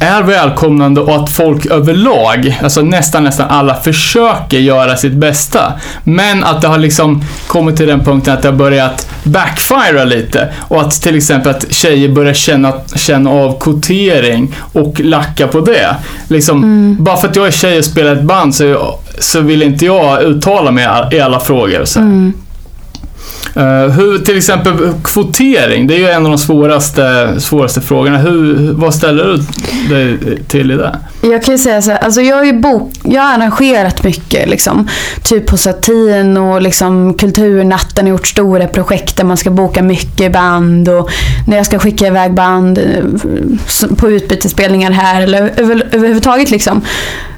är välkomnande och att folk överlag, alltså nästan nästan alla, försöker göra sitt bästa. Men att det har liksom kommit till den punkten att det har börjat backfira lite. Och att till exempel att tjejer börjar känna, känna av kvotering och lacka på det. Liksom, Bara för att jag är tjej och spelar ett band så, så vill inte jag uttala mig i alla frågor. Så. Mm. Uh, hur, till exempel kvotering, det är ju en av de svåraste, svåraste frågorna. Hur, vad ställer du dig till i det? Jag kan ju säga så här, alltså jag har ju bok, jag har arrangerat mycket liksom. Typ på Satin och liksom Kulturnatten har gjort stora projekt där man ska boka mycket band och när jag ska skicka iväg band eh, på utbytesspelningar här eller över, överhuvudtaget liksom.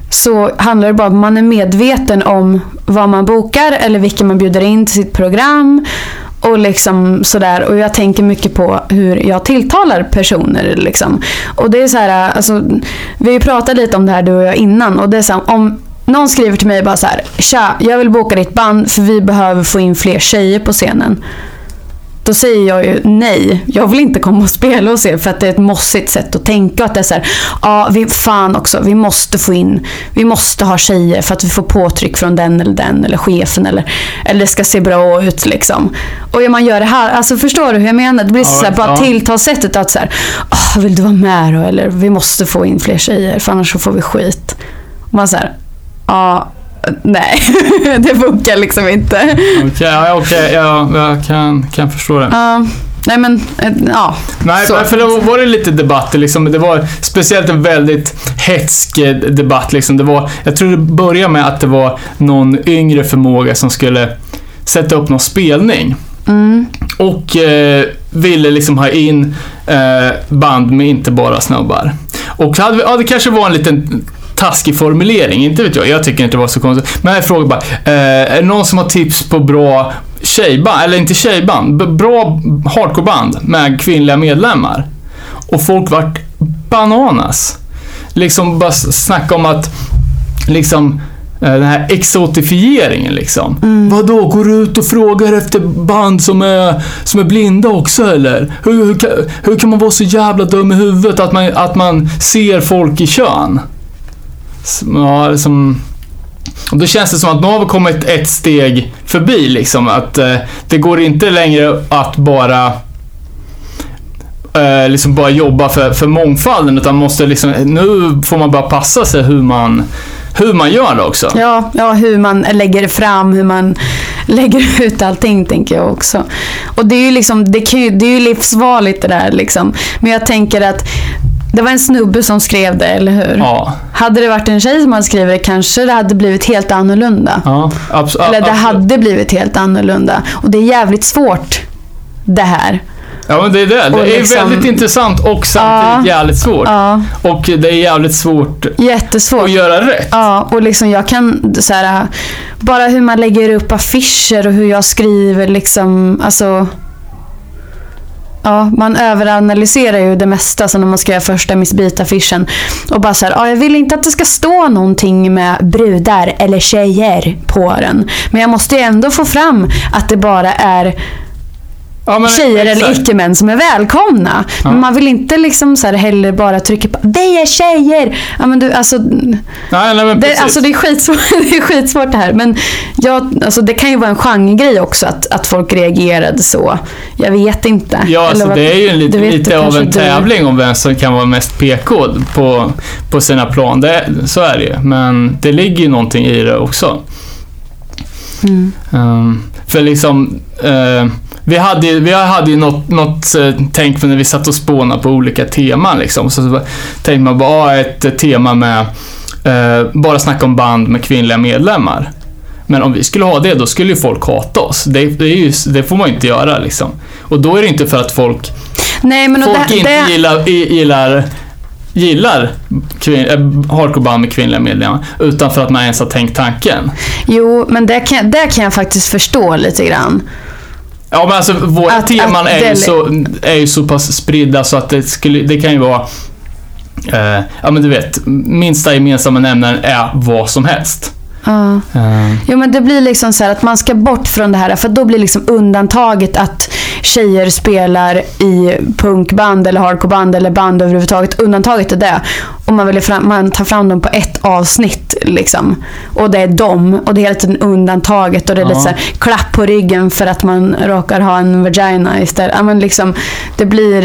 Så handlar det bara om att man är medveten om vad man bokar eller vilka man bjuder in till sitt program. Och liksom sådär. Och jag tänker mycket på hur jag tilltalar personer. Liksom. Och det är så här, alltså, vi har ju pratat lite om det här du och jag innan. Och det är så här, om någon skriver till mig bara så här. Tja, jag vill boka ditt band för vi behöver få in fler tjejer på scenen. Då säger jag ju nej. Jag vill inte komma och spela hos er för att det är ett mossigt sätt att tänka. Att det är så här, ja, vi, fan också, vi måste få in, vi måste ha tjejer för att vi får påtryck från den eller den eller chefen eller, eller det ska se bra ut liksom. Och man gör det här, alltså förstår du hur jag menar? Det blir Ja, så här, bara ja. tilltalssättet att så här, "Åh, vill du vara med då? Eller vi måste få in fler tjejer för annars så får vi skit. Och man så här, ja, nej, det funkar liksom inte. Okej, ja, okej, ja, jag kan, kan förstå det. Ja, nej men, eh, ja. Nej, Så. för då var det lite debatter liksom. Det var speciellt en väldigt hetsk eh, debatt liksom. Det var, jag tror det började med att det var någon yngre förmåga som skulle sätta upp någon spelning. Mm. Och eh, ville liksom ha in eh, band med inte bara snubbar. Och hade, vi- ja, det kanske var en liten taskig formulering, inte vet jag. Jag tycker inte det var så konstigt. Men jag frågar bara, eh, är det någon som har tips på bra tjejband, eller inte tjejband, bra hardcoreband med kvinnliga medlemmar? Och folk vart bananas. Liksom bara snacka om att, liksom, eh, den här exotifieringen liksom. Vadå, går du ut och frågar efter band som är, som är blinda också eller? Hur, hur, kan, hur kan man vara så jävla dum i huvudet att man, att man ser folk i kön? Ja, liksom... Och då känns det som att nu har vi kommit ett steg förbi liksom. Att eh, det går inte längre att bara eh, liksom bara jobba för, för mångfalden utan måste liksom, nu får man bara passa sig hur man, hur man gör det också. Ja, ja, hur man lägger fram, hur man lägger ut allting tänker jag också. Och det är ju liksom, det, kan ju, det är ju livsfarligt det där liksom. Men jag tänker att det var en snubbe som skrev det, eller hur? Ja, Hade det varit en tjej som hade skrivit det kanske det hade blivit helt annorlunda. ja abs- Eller det absolut. hade blivit helt annorlunda. Och det är jävligt svårt det här. Ja men det är det. Och Det är liksom- väldigt intressant och samtidigt jävligt svårt. Ja, Och det är jävligt svårt jättesvårt. att göra rätt. Ja, och liksom jag kan så här, bara hur man lägger upp affischer och hur jag skriver liksom, alltså. Ja, man överanalyserar ju det mesta som när man ska göra första Miss Beat-affischen. Och bara så här, ja, jag vill inte att det ska stå någonting med brudar eller tjejer på den. Men jag måste ju ändå få fram att det bara är Ja, men tjejer eller exakt. icke-män som är välkomna. Ja. Men man vill inte liksom så här heller bara trycka på vi är tjejer. Ja, men du, alltså, Nej, nej men det, alltså det, är skitsvårt, det är skitsvårt det här. Men jag, alltså det kan ju vara en genregrej också att, att folk reagerade så. Jag vet inte. Ja, Eller alltså vad- det är ju en lite, lite av en tävling om vem som kan vara mest PK på, på sina plan. Det, så är det ju. Men det ligger ju någonting i det också. Mm. Ehm, för liksom, eh, vi hade, vi hade ju något, något uh, tänk när vi satt och spånade på olika teman liksom. Så, så tänkte man bara, ah, ett eh, tema med, eh, bara snacka om band med kvinnliga medlemmar. Men om vi skulle ha det, då skulle ju folk hata oss. Det, det, ju, det får man ju inte göra liksom. Och då är det inte för att folk, Nej, men folk det, inte det, gillar, gillar, gillar kvin, äh, hardcoreband med kvinnliga medlemmar. Utan för att man ens har tänkt tanken. Jo, men det kan, det kan jag faktiskt förstå lite grann. Ja men alltså våra Att- teman att är, ju så, är ju så pass spridda så att det, skulle, det kan ju vara eh, Ja men du vet, minsta gemensamma nämnaren är vad som helst. Ja. Eh, Jo men det blir liksom så här att man ska bort från det här för då blir liksom undantaget att tjejer spelar i punkband eller hardcoreband eller band överhuvudtaget. Undantaget är det. Och man, väljer fram, man tar fram dem på ett avsnitt liksom. Och det är dem och det är hela tiden undantaget och det är Ja. lite så här klapp på ryggen för att man råkar ha en vagina istället. Ja, men liksom, det blir...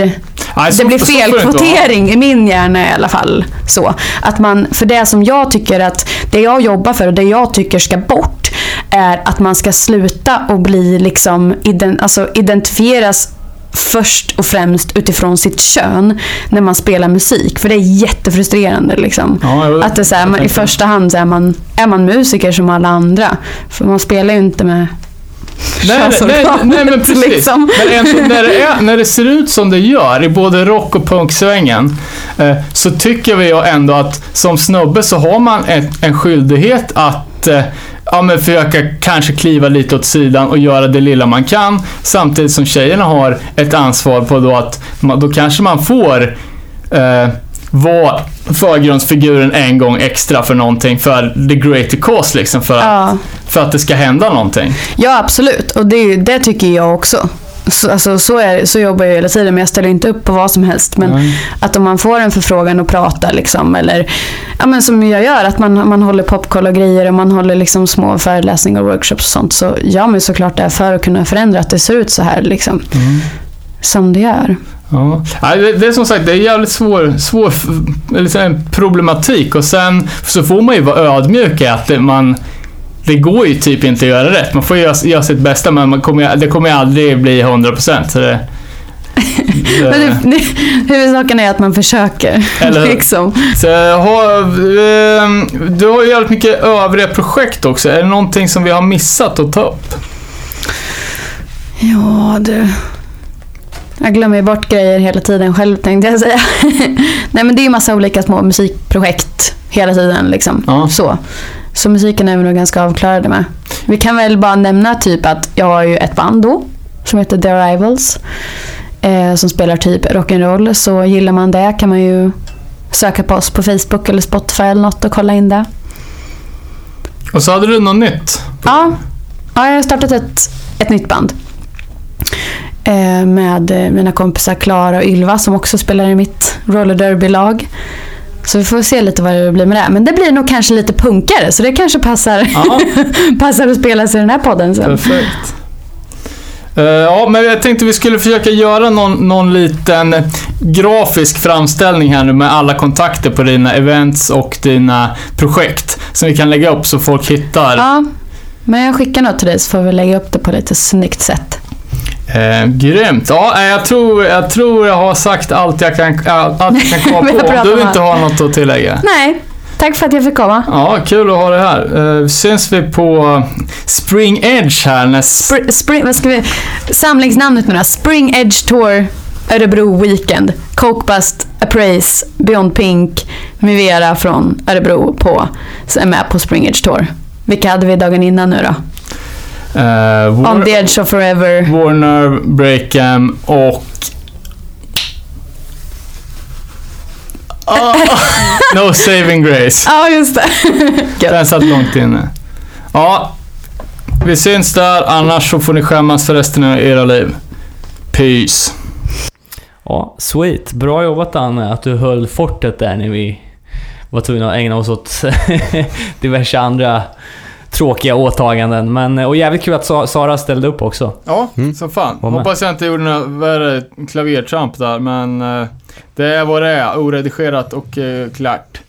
nej, så- Det blir felkvotering i min hjärna i alla fall. Så. Att man, för det som jag tycker att, det jag jobbar för och det jag tycker ska bort är att man ska sluta och bli liksom, ident, alltså identifieras först och främst utifrån sitt kön när man spelar musik. För det är jättefrustrerande liksom. Ja, jag- Att det är så här, man, i första hand så är man, är man musiker som alla andra. För man spelar ju inte med Nej, nej, nej, men precis. liksom. Ändå, när, det är, när det ser ut som det gör i både rock och punksvängen eh, så tycker vi ju ändå att som snubbe så har man ett, en skyldighet att eh, ja, men försöka kanske kliva lite åt sidan och göra det lilla man kan. Samtidigt som tjejerna har ett ansvar på då att man, då kanske man får eh, vara förgrundsfiguren en gång extra för någonting för the greater cause liksom. För, att, Ja. för att det ska hända någonting. Ja, absolut. Och det, det tycker jag också. Så, alltså, så, är, så jobbar jag hela tiden, men jag ställer inte upp på vad som helst. Men Nej. att om man får en förfrågan att prata, liksom, eller ja, men som jag gör, att man, man håller popkoll och grejer och man håller liksom små föreläsningar och workshops och sånt, så gör man såklart det för att kunna förändra att det ser ut så här. Liksom, Som det gör. Ja. Det, är som sagt, det är jävligt svår, svår en problematik och sen så får man ju vara ödmjuk i att man det går ju typ inte att göra rätt. Man får göra, göra sitt bästa men man kommer, det kommer aldrig bli 100%. Så det, Men det, det, det, huvudsaken är att man försöker. Eller liksom. så har, ehm, du har ju jävligt mycket övriga projekt också. Är det någonting som vi har missat att ta upp? Ja, du. Jag glömmer ju bort grejer hela tiden själv tänkte jag säga. Nej men det är ju massa olika små musikprojekt. hela tiden. Liksom. Ja. Så. Så musiken är vi nog ganska avklarade med. Vi kan väl bara nämna typ att jag har ju ett band då som heter The Rivals. Eh, som spelar typ rock'n'roll. Så gillar man det kan man ju söka på oss på Facebook eller Spotify eller något och kolla in det. Och så hade du något nytt. Ja, ja jag har startat ett, ett nytt band. Eh, med eh, mina kompisar Klara och Ylva som också spelar i mitt roller derby-lag. Så vi får se lite vad det blir med det. Men det blir nog kanske lite punkare så det kanske passar, Ja, passar att spela sig i den här podden sen. perfekt. Eh, ja, men jag tänkte vi skulle försöka göra någon, någon liten grafisk framställning här nu med alla kontakter på dina events och dina projekt. Som vi kan lägga upp så folk hittar. Ja, men jag skickar något till dig så får vi lägga upp det på lite snyggt sätt. Eh, grymt. Ja, eh, jag tror, jag tror jag har sagt allt jag kan, allt jag kan komma på. Om du inte har något att tillägga. Nej, tack för att jag fick komma. Ja, kul att ha dig här. Eh, syns vi på Spring Edge här näst... Spr- spring, vad ska vi, samlingsnamnet nu då? Spring Edge Tour Örebro Weekend. Cokebust, Appraise, Beyond Pink, Mivera från Örebro på, som är med på Spring Edge Tour. Vilka hade vi dagen innan nu då? Eh, On the Edge of Forever. Warner, Breakham och... Ah, no saving grace. Ja, just det. Den satt långt inne. Ja, vi syns där. Annars så får ni skämmas för resten av era liv. Peace. Ja, sweet. Bra jobbat Anne, att du höll fortet där när vi var tvungna att ägna oss åt diverse andra tråkiga åtaganden. Men, och jävligt kul att Sa- Sara ställde upp också. Ja, Mm. som fan. Hoppas jag inte gjorde något värre klavertramp där, men eh, det är vad det är. Oredigerat och eh, klart.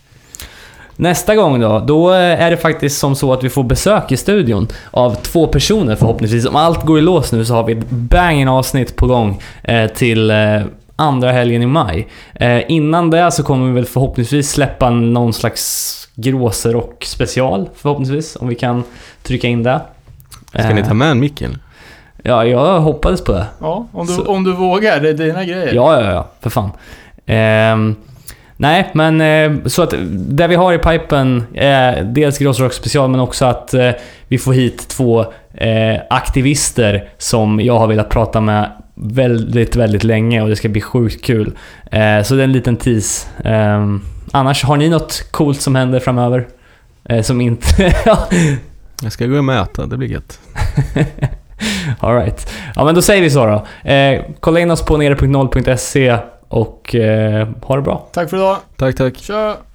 Nästa gång då, då är det faktiskt som så att vi får besök i studion av två personer förhoppningsvis. Om allt går i lås nu så har vi ett banging avsnitt på gång eh, till eh, andra helgen i maj. Eh, innan det så kommer vi väl förhoppningsvis släppa någon slags gråserock special förhoppningsvis, om vi kan trycka in det. Ska ni ta med en micken? Ja, jag hoppades på det. Ja, om du, Så- om du vågar. Det är dina grejer. Ja, ja, ja, för fan. Ehm, nej, men eh, så att det vi har i pipen är dels Grossrock special, men också att eh, vi får hit två eh, aktivister som jag har velat prata med väldigt, väldigt länge och det ska bli sjukt kul. Eh, så det är en liten tease. Annars, har ni något coolt som händer framöver? Eh, som inte... Jag ska gå och mäta, det blir gött. Alright. Ja men då säger vi så då. Eh, kolla in oss på nere.0.se och eh, ha det bra. Tack för idag. Tack, tack. Kör!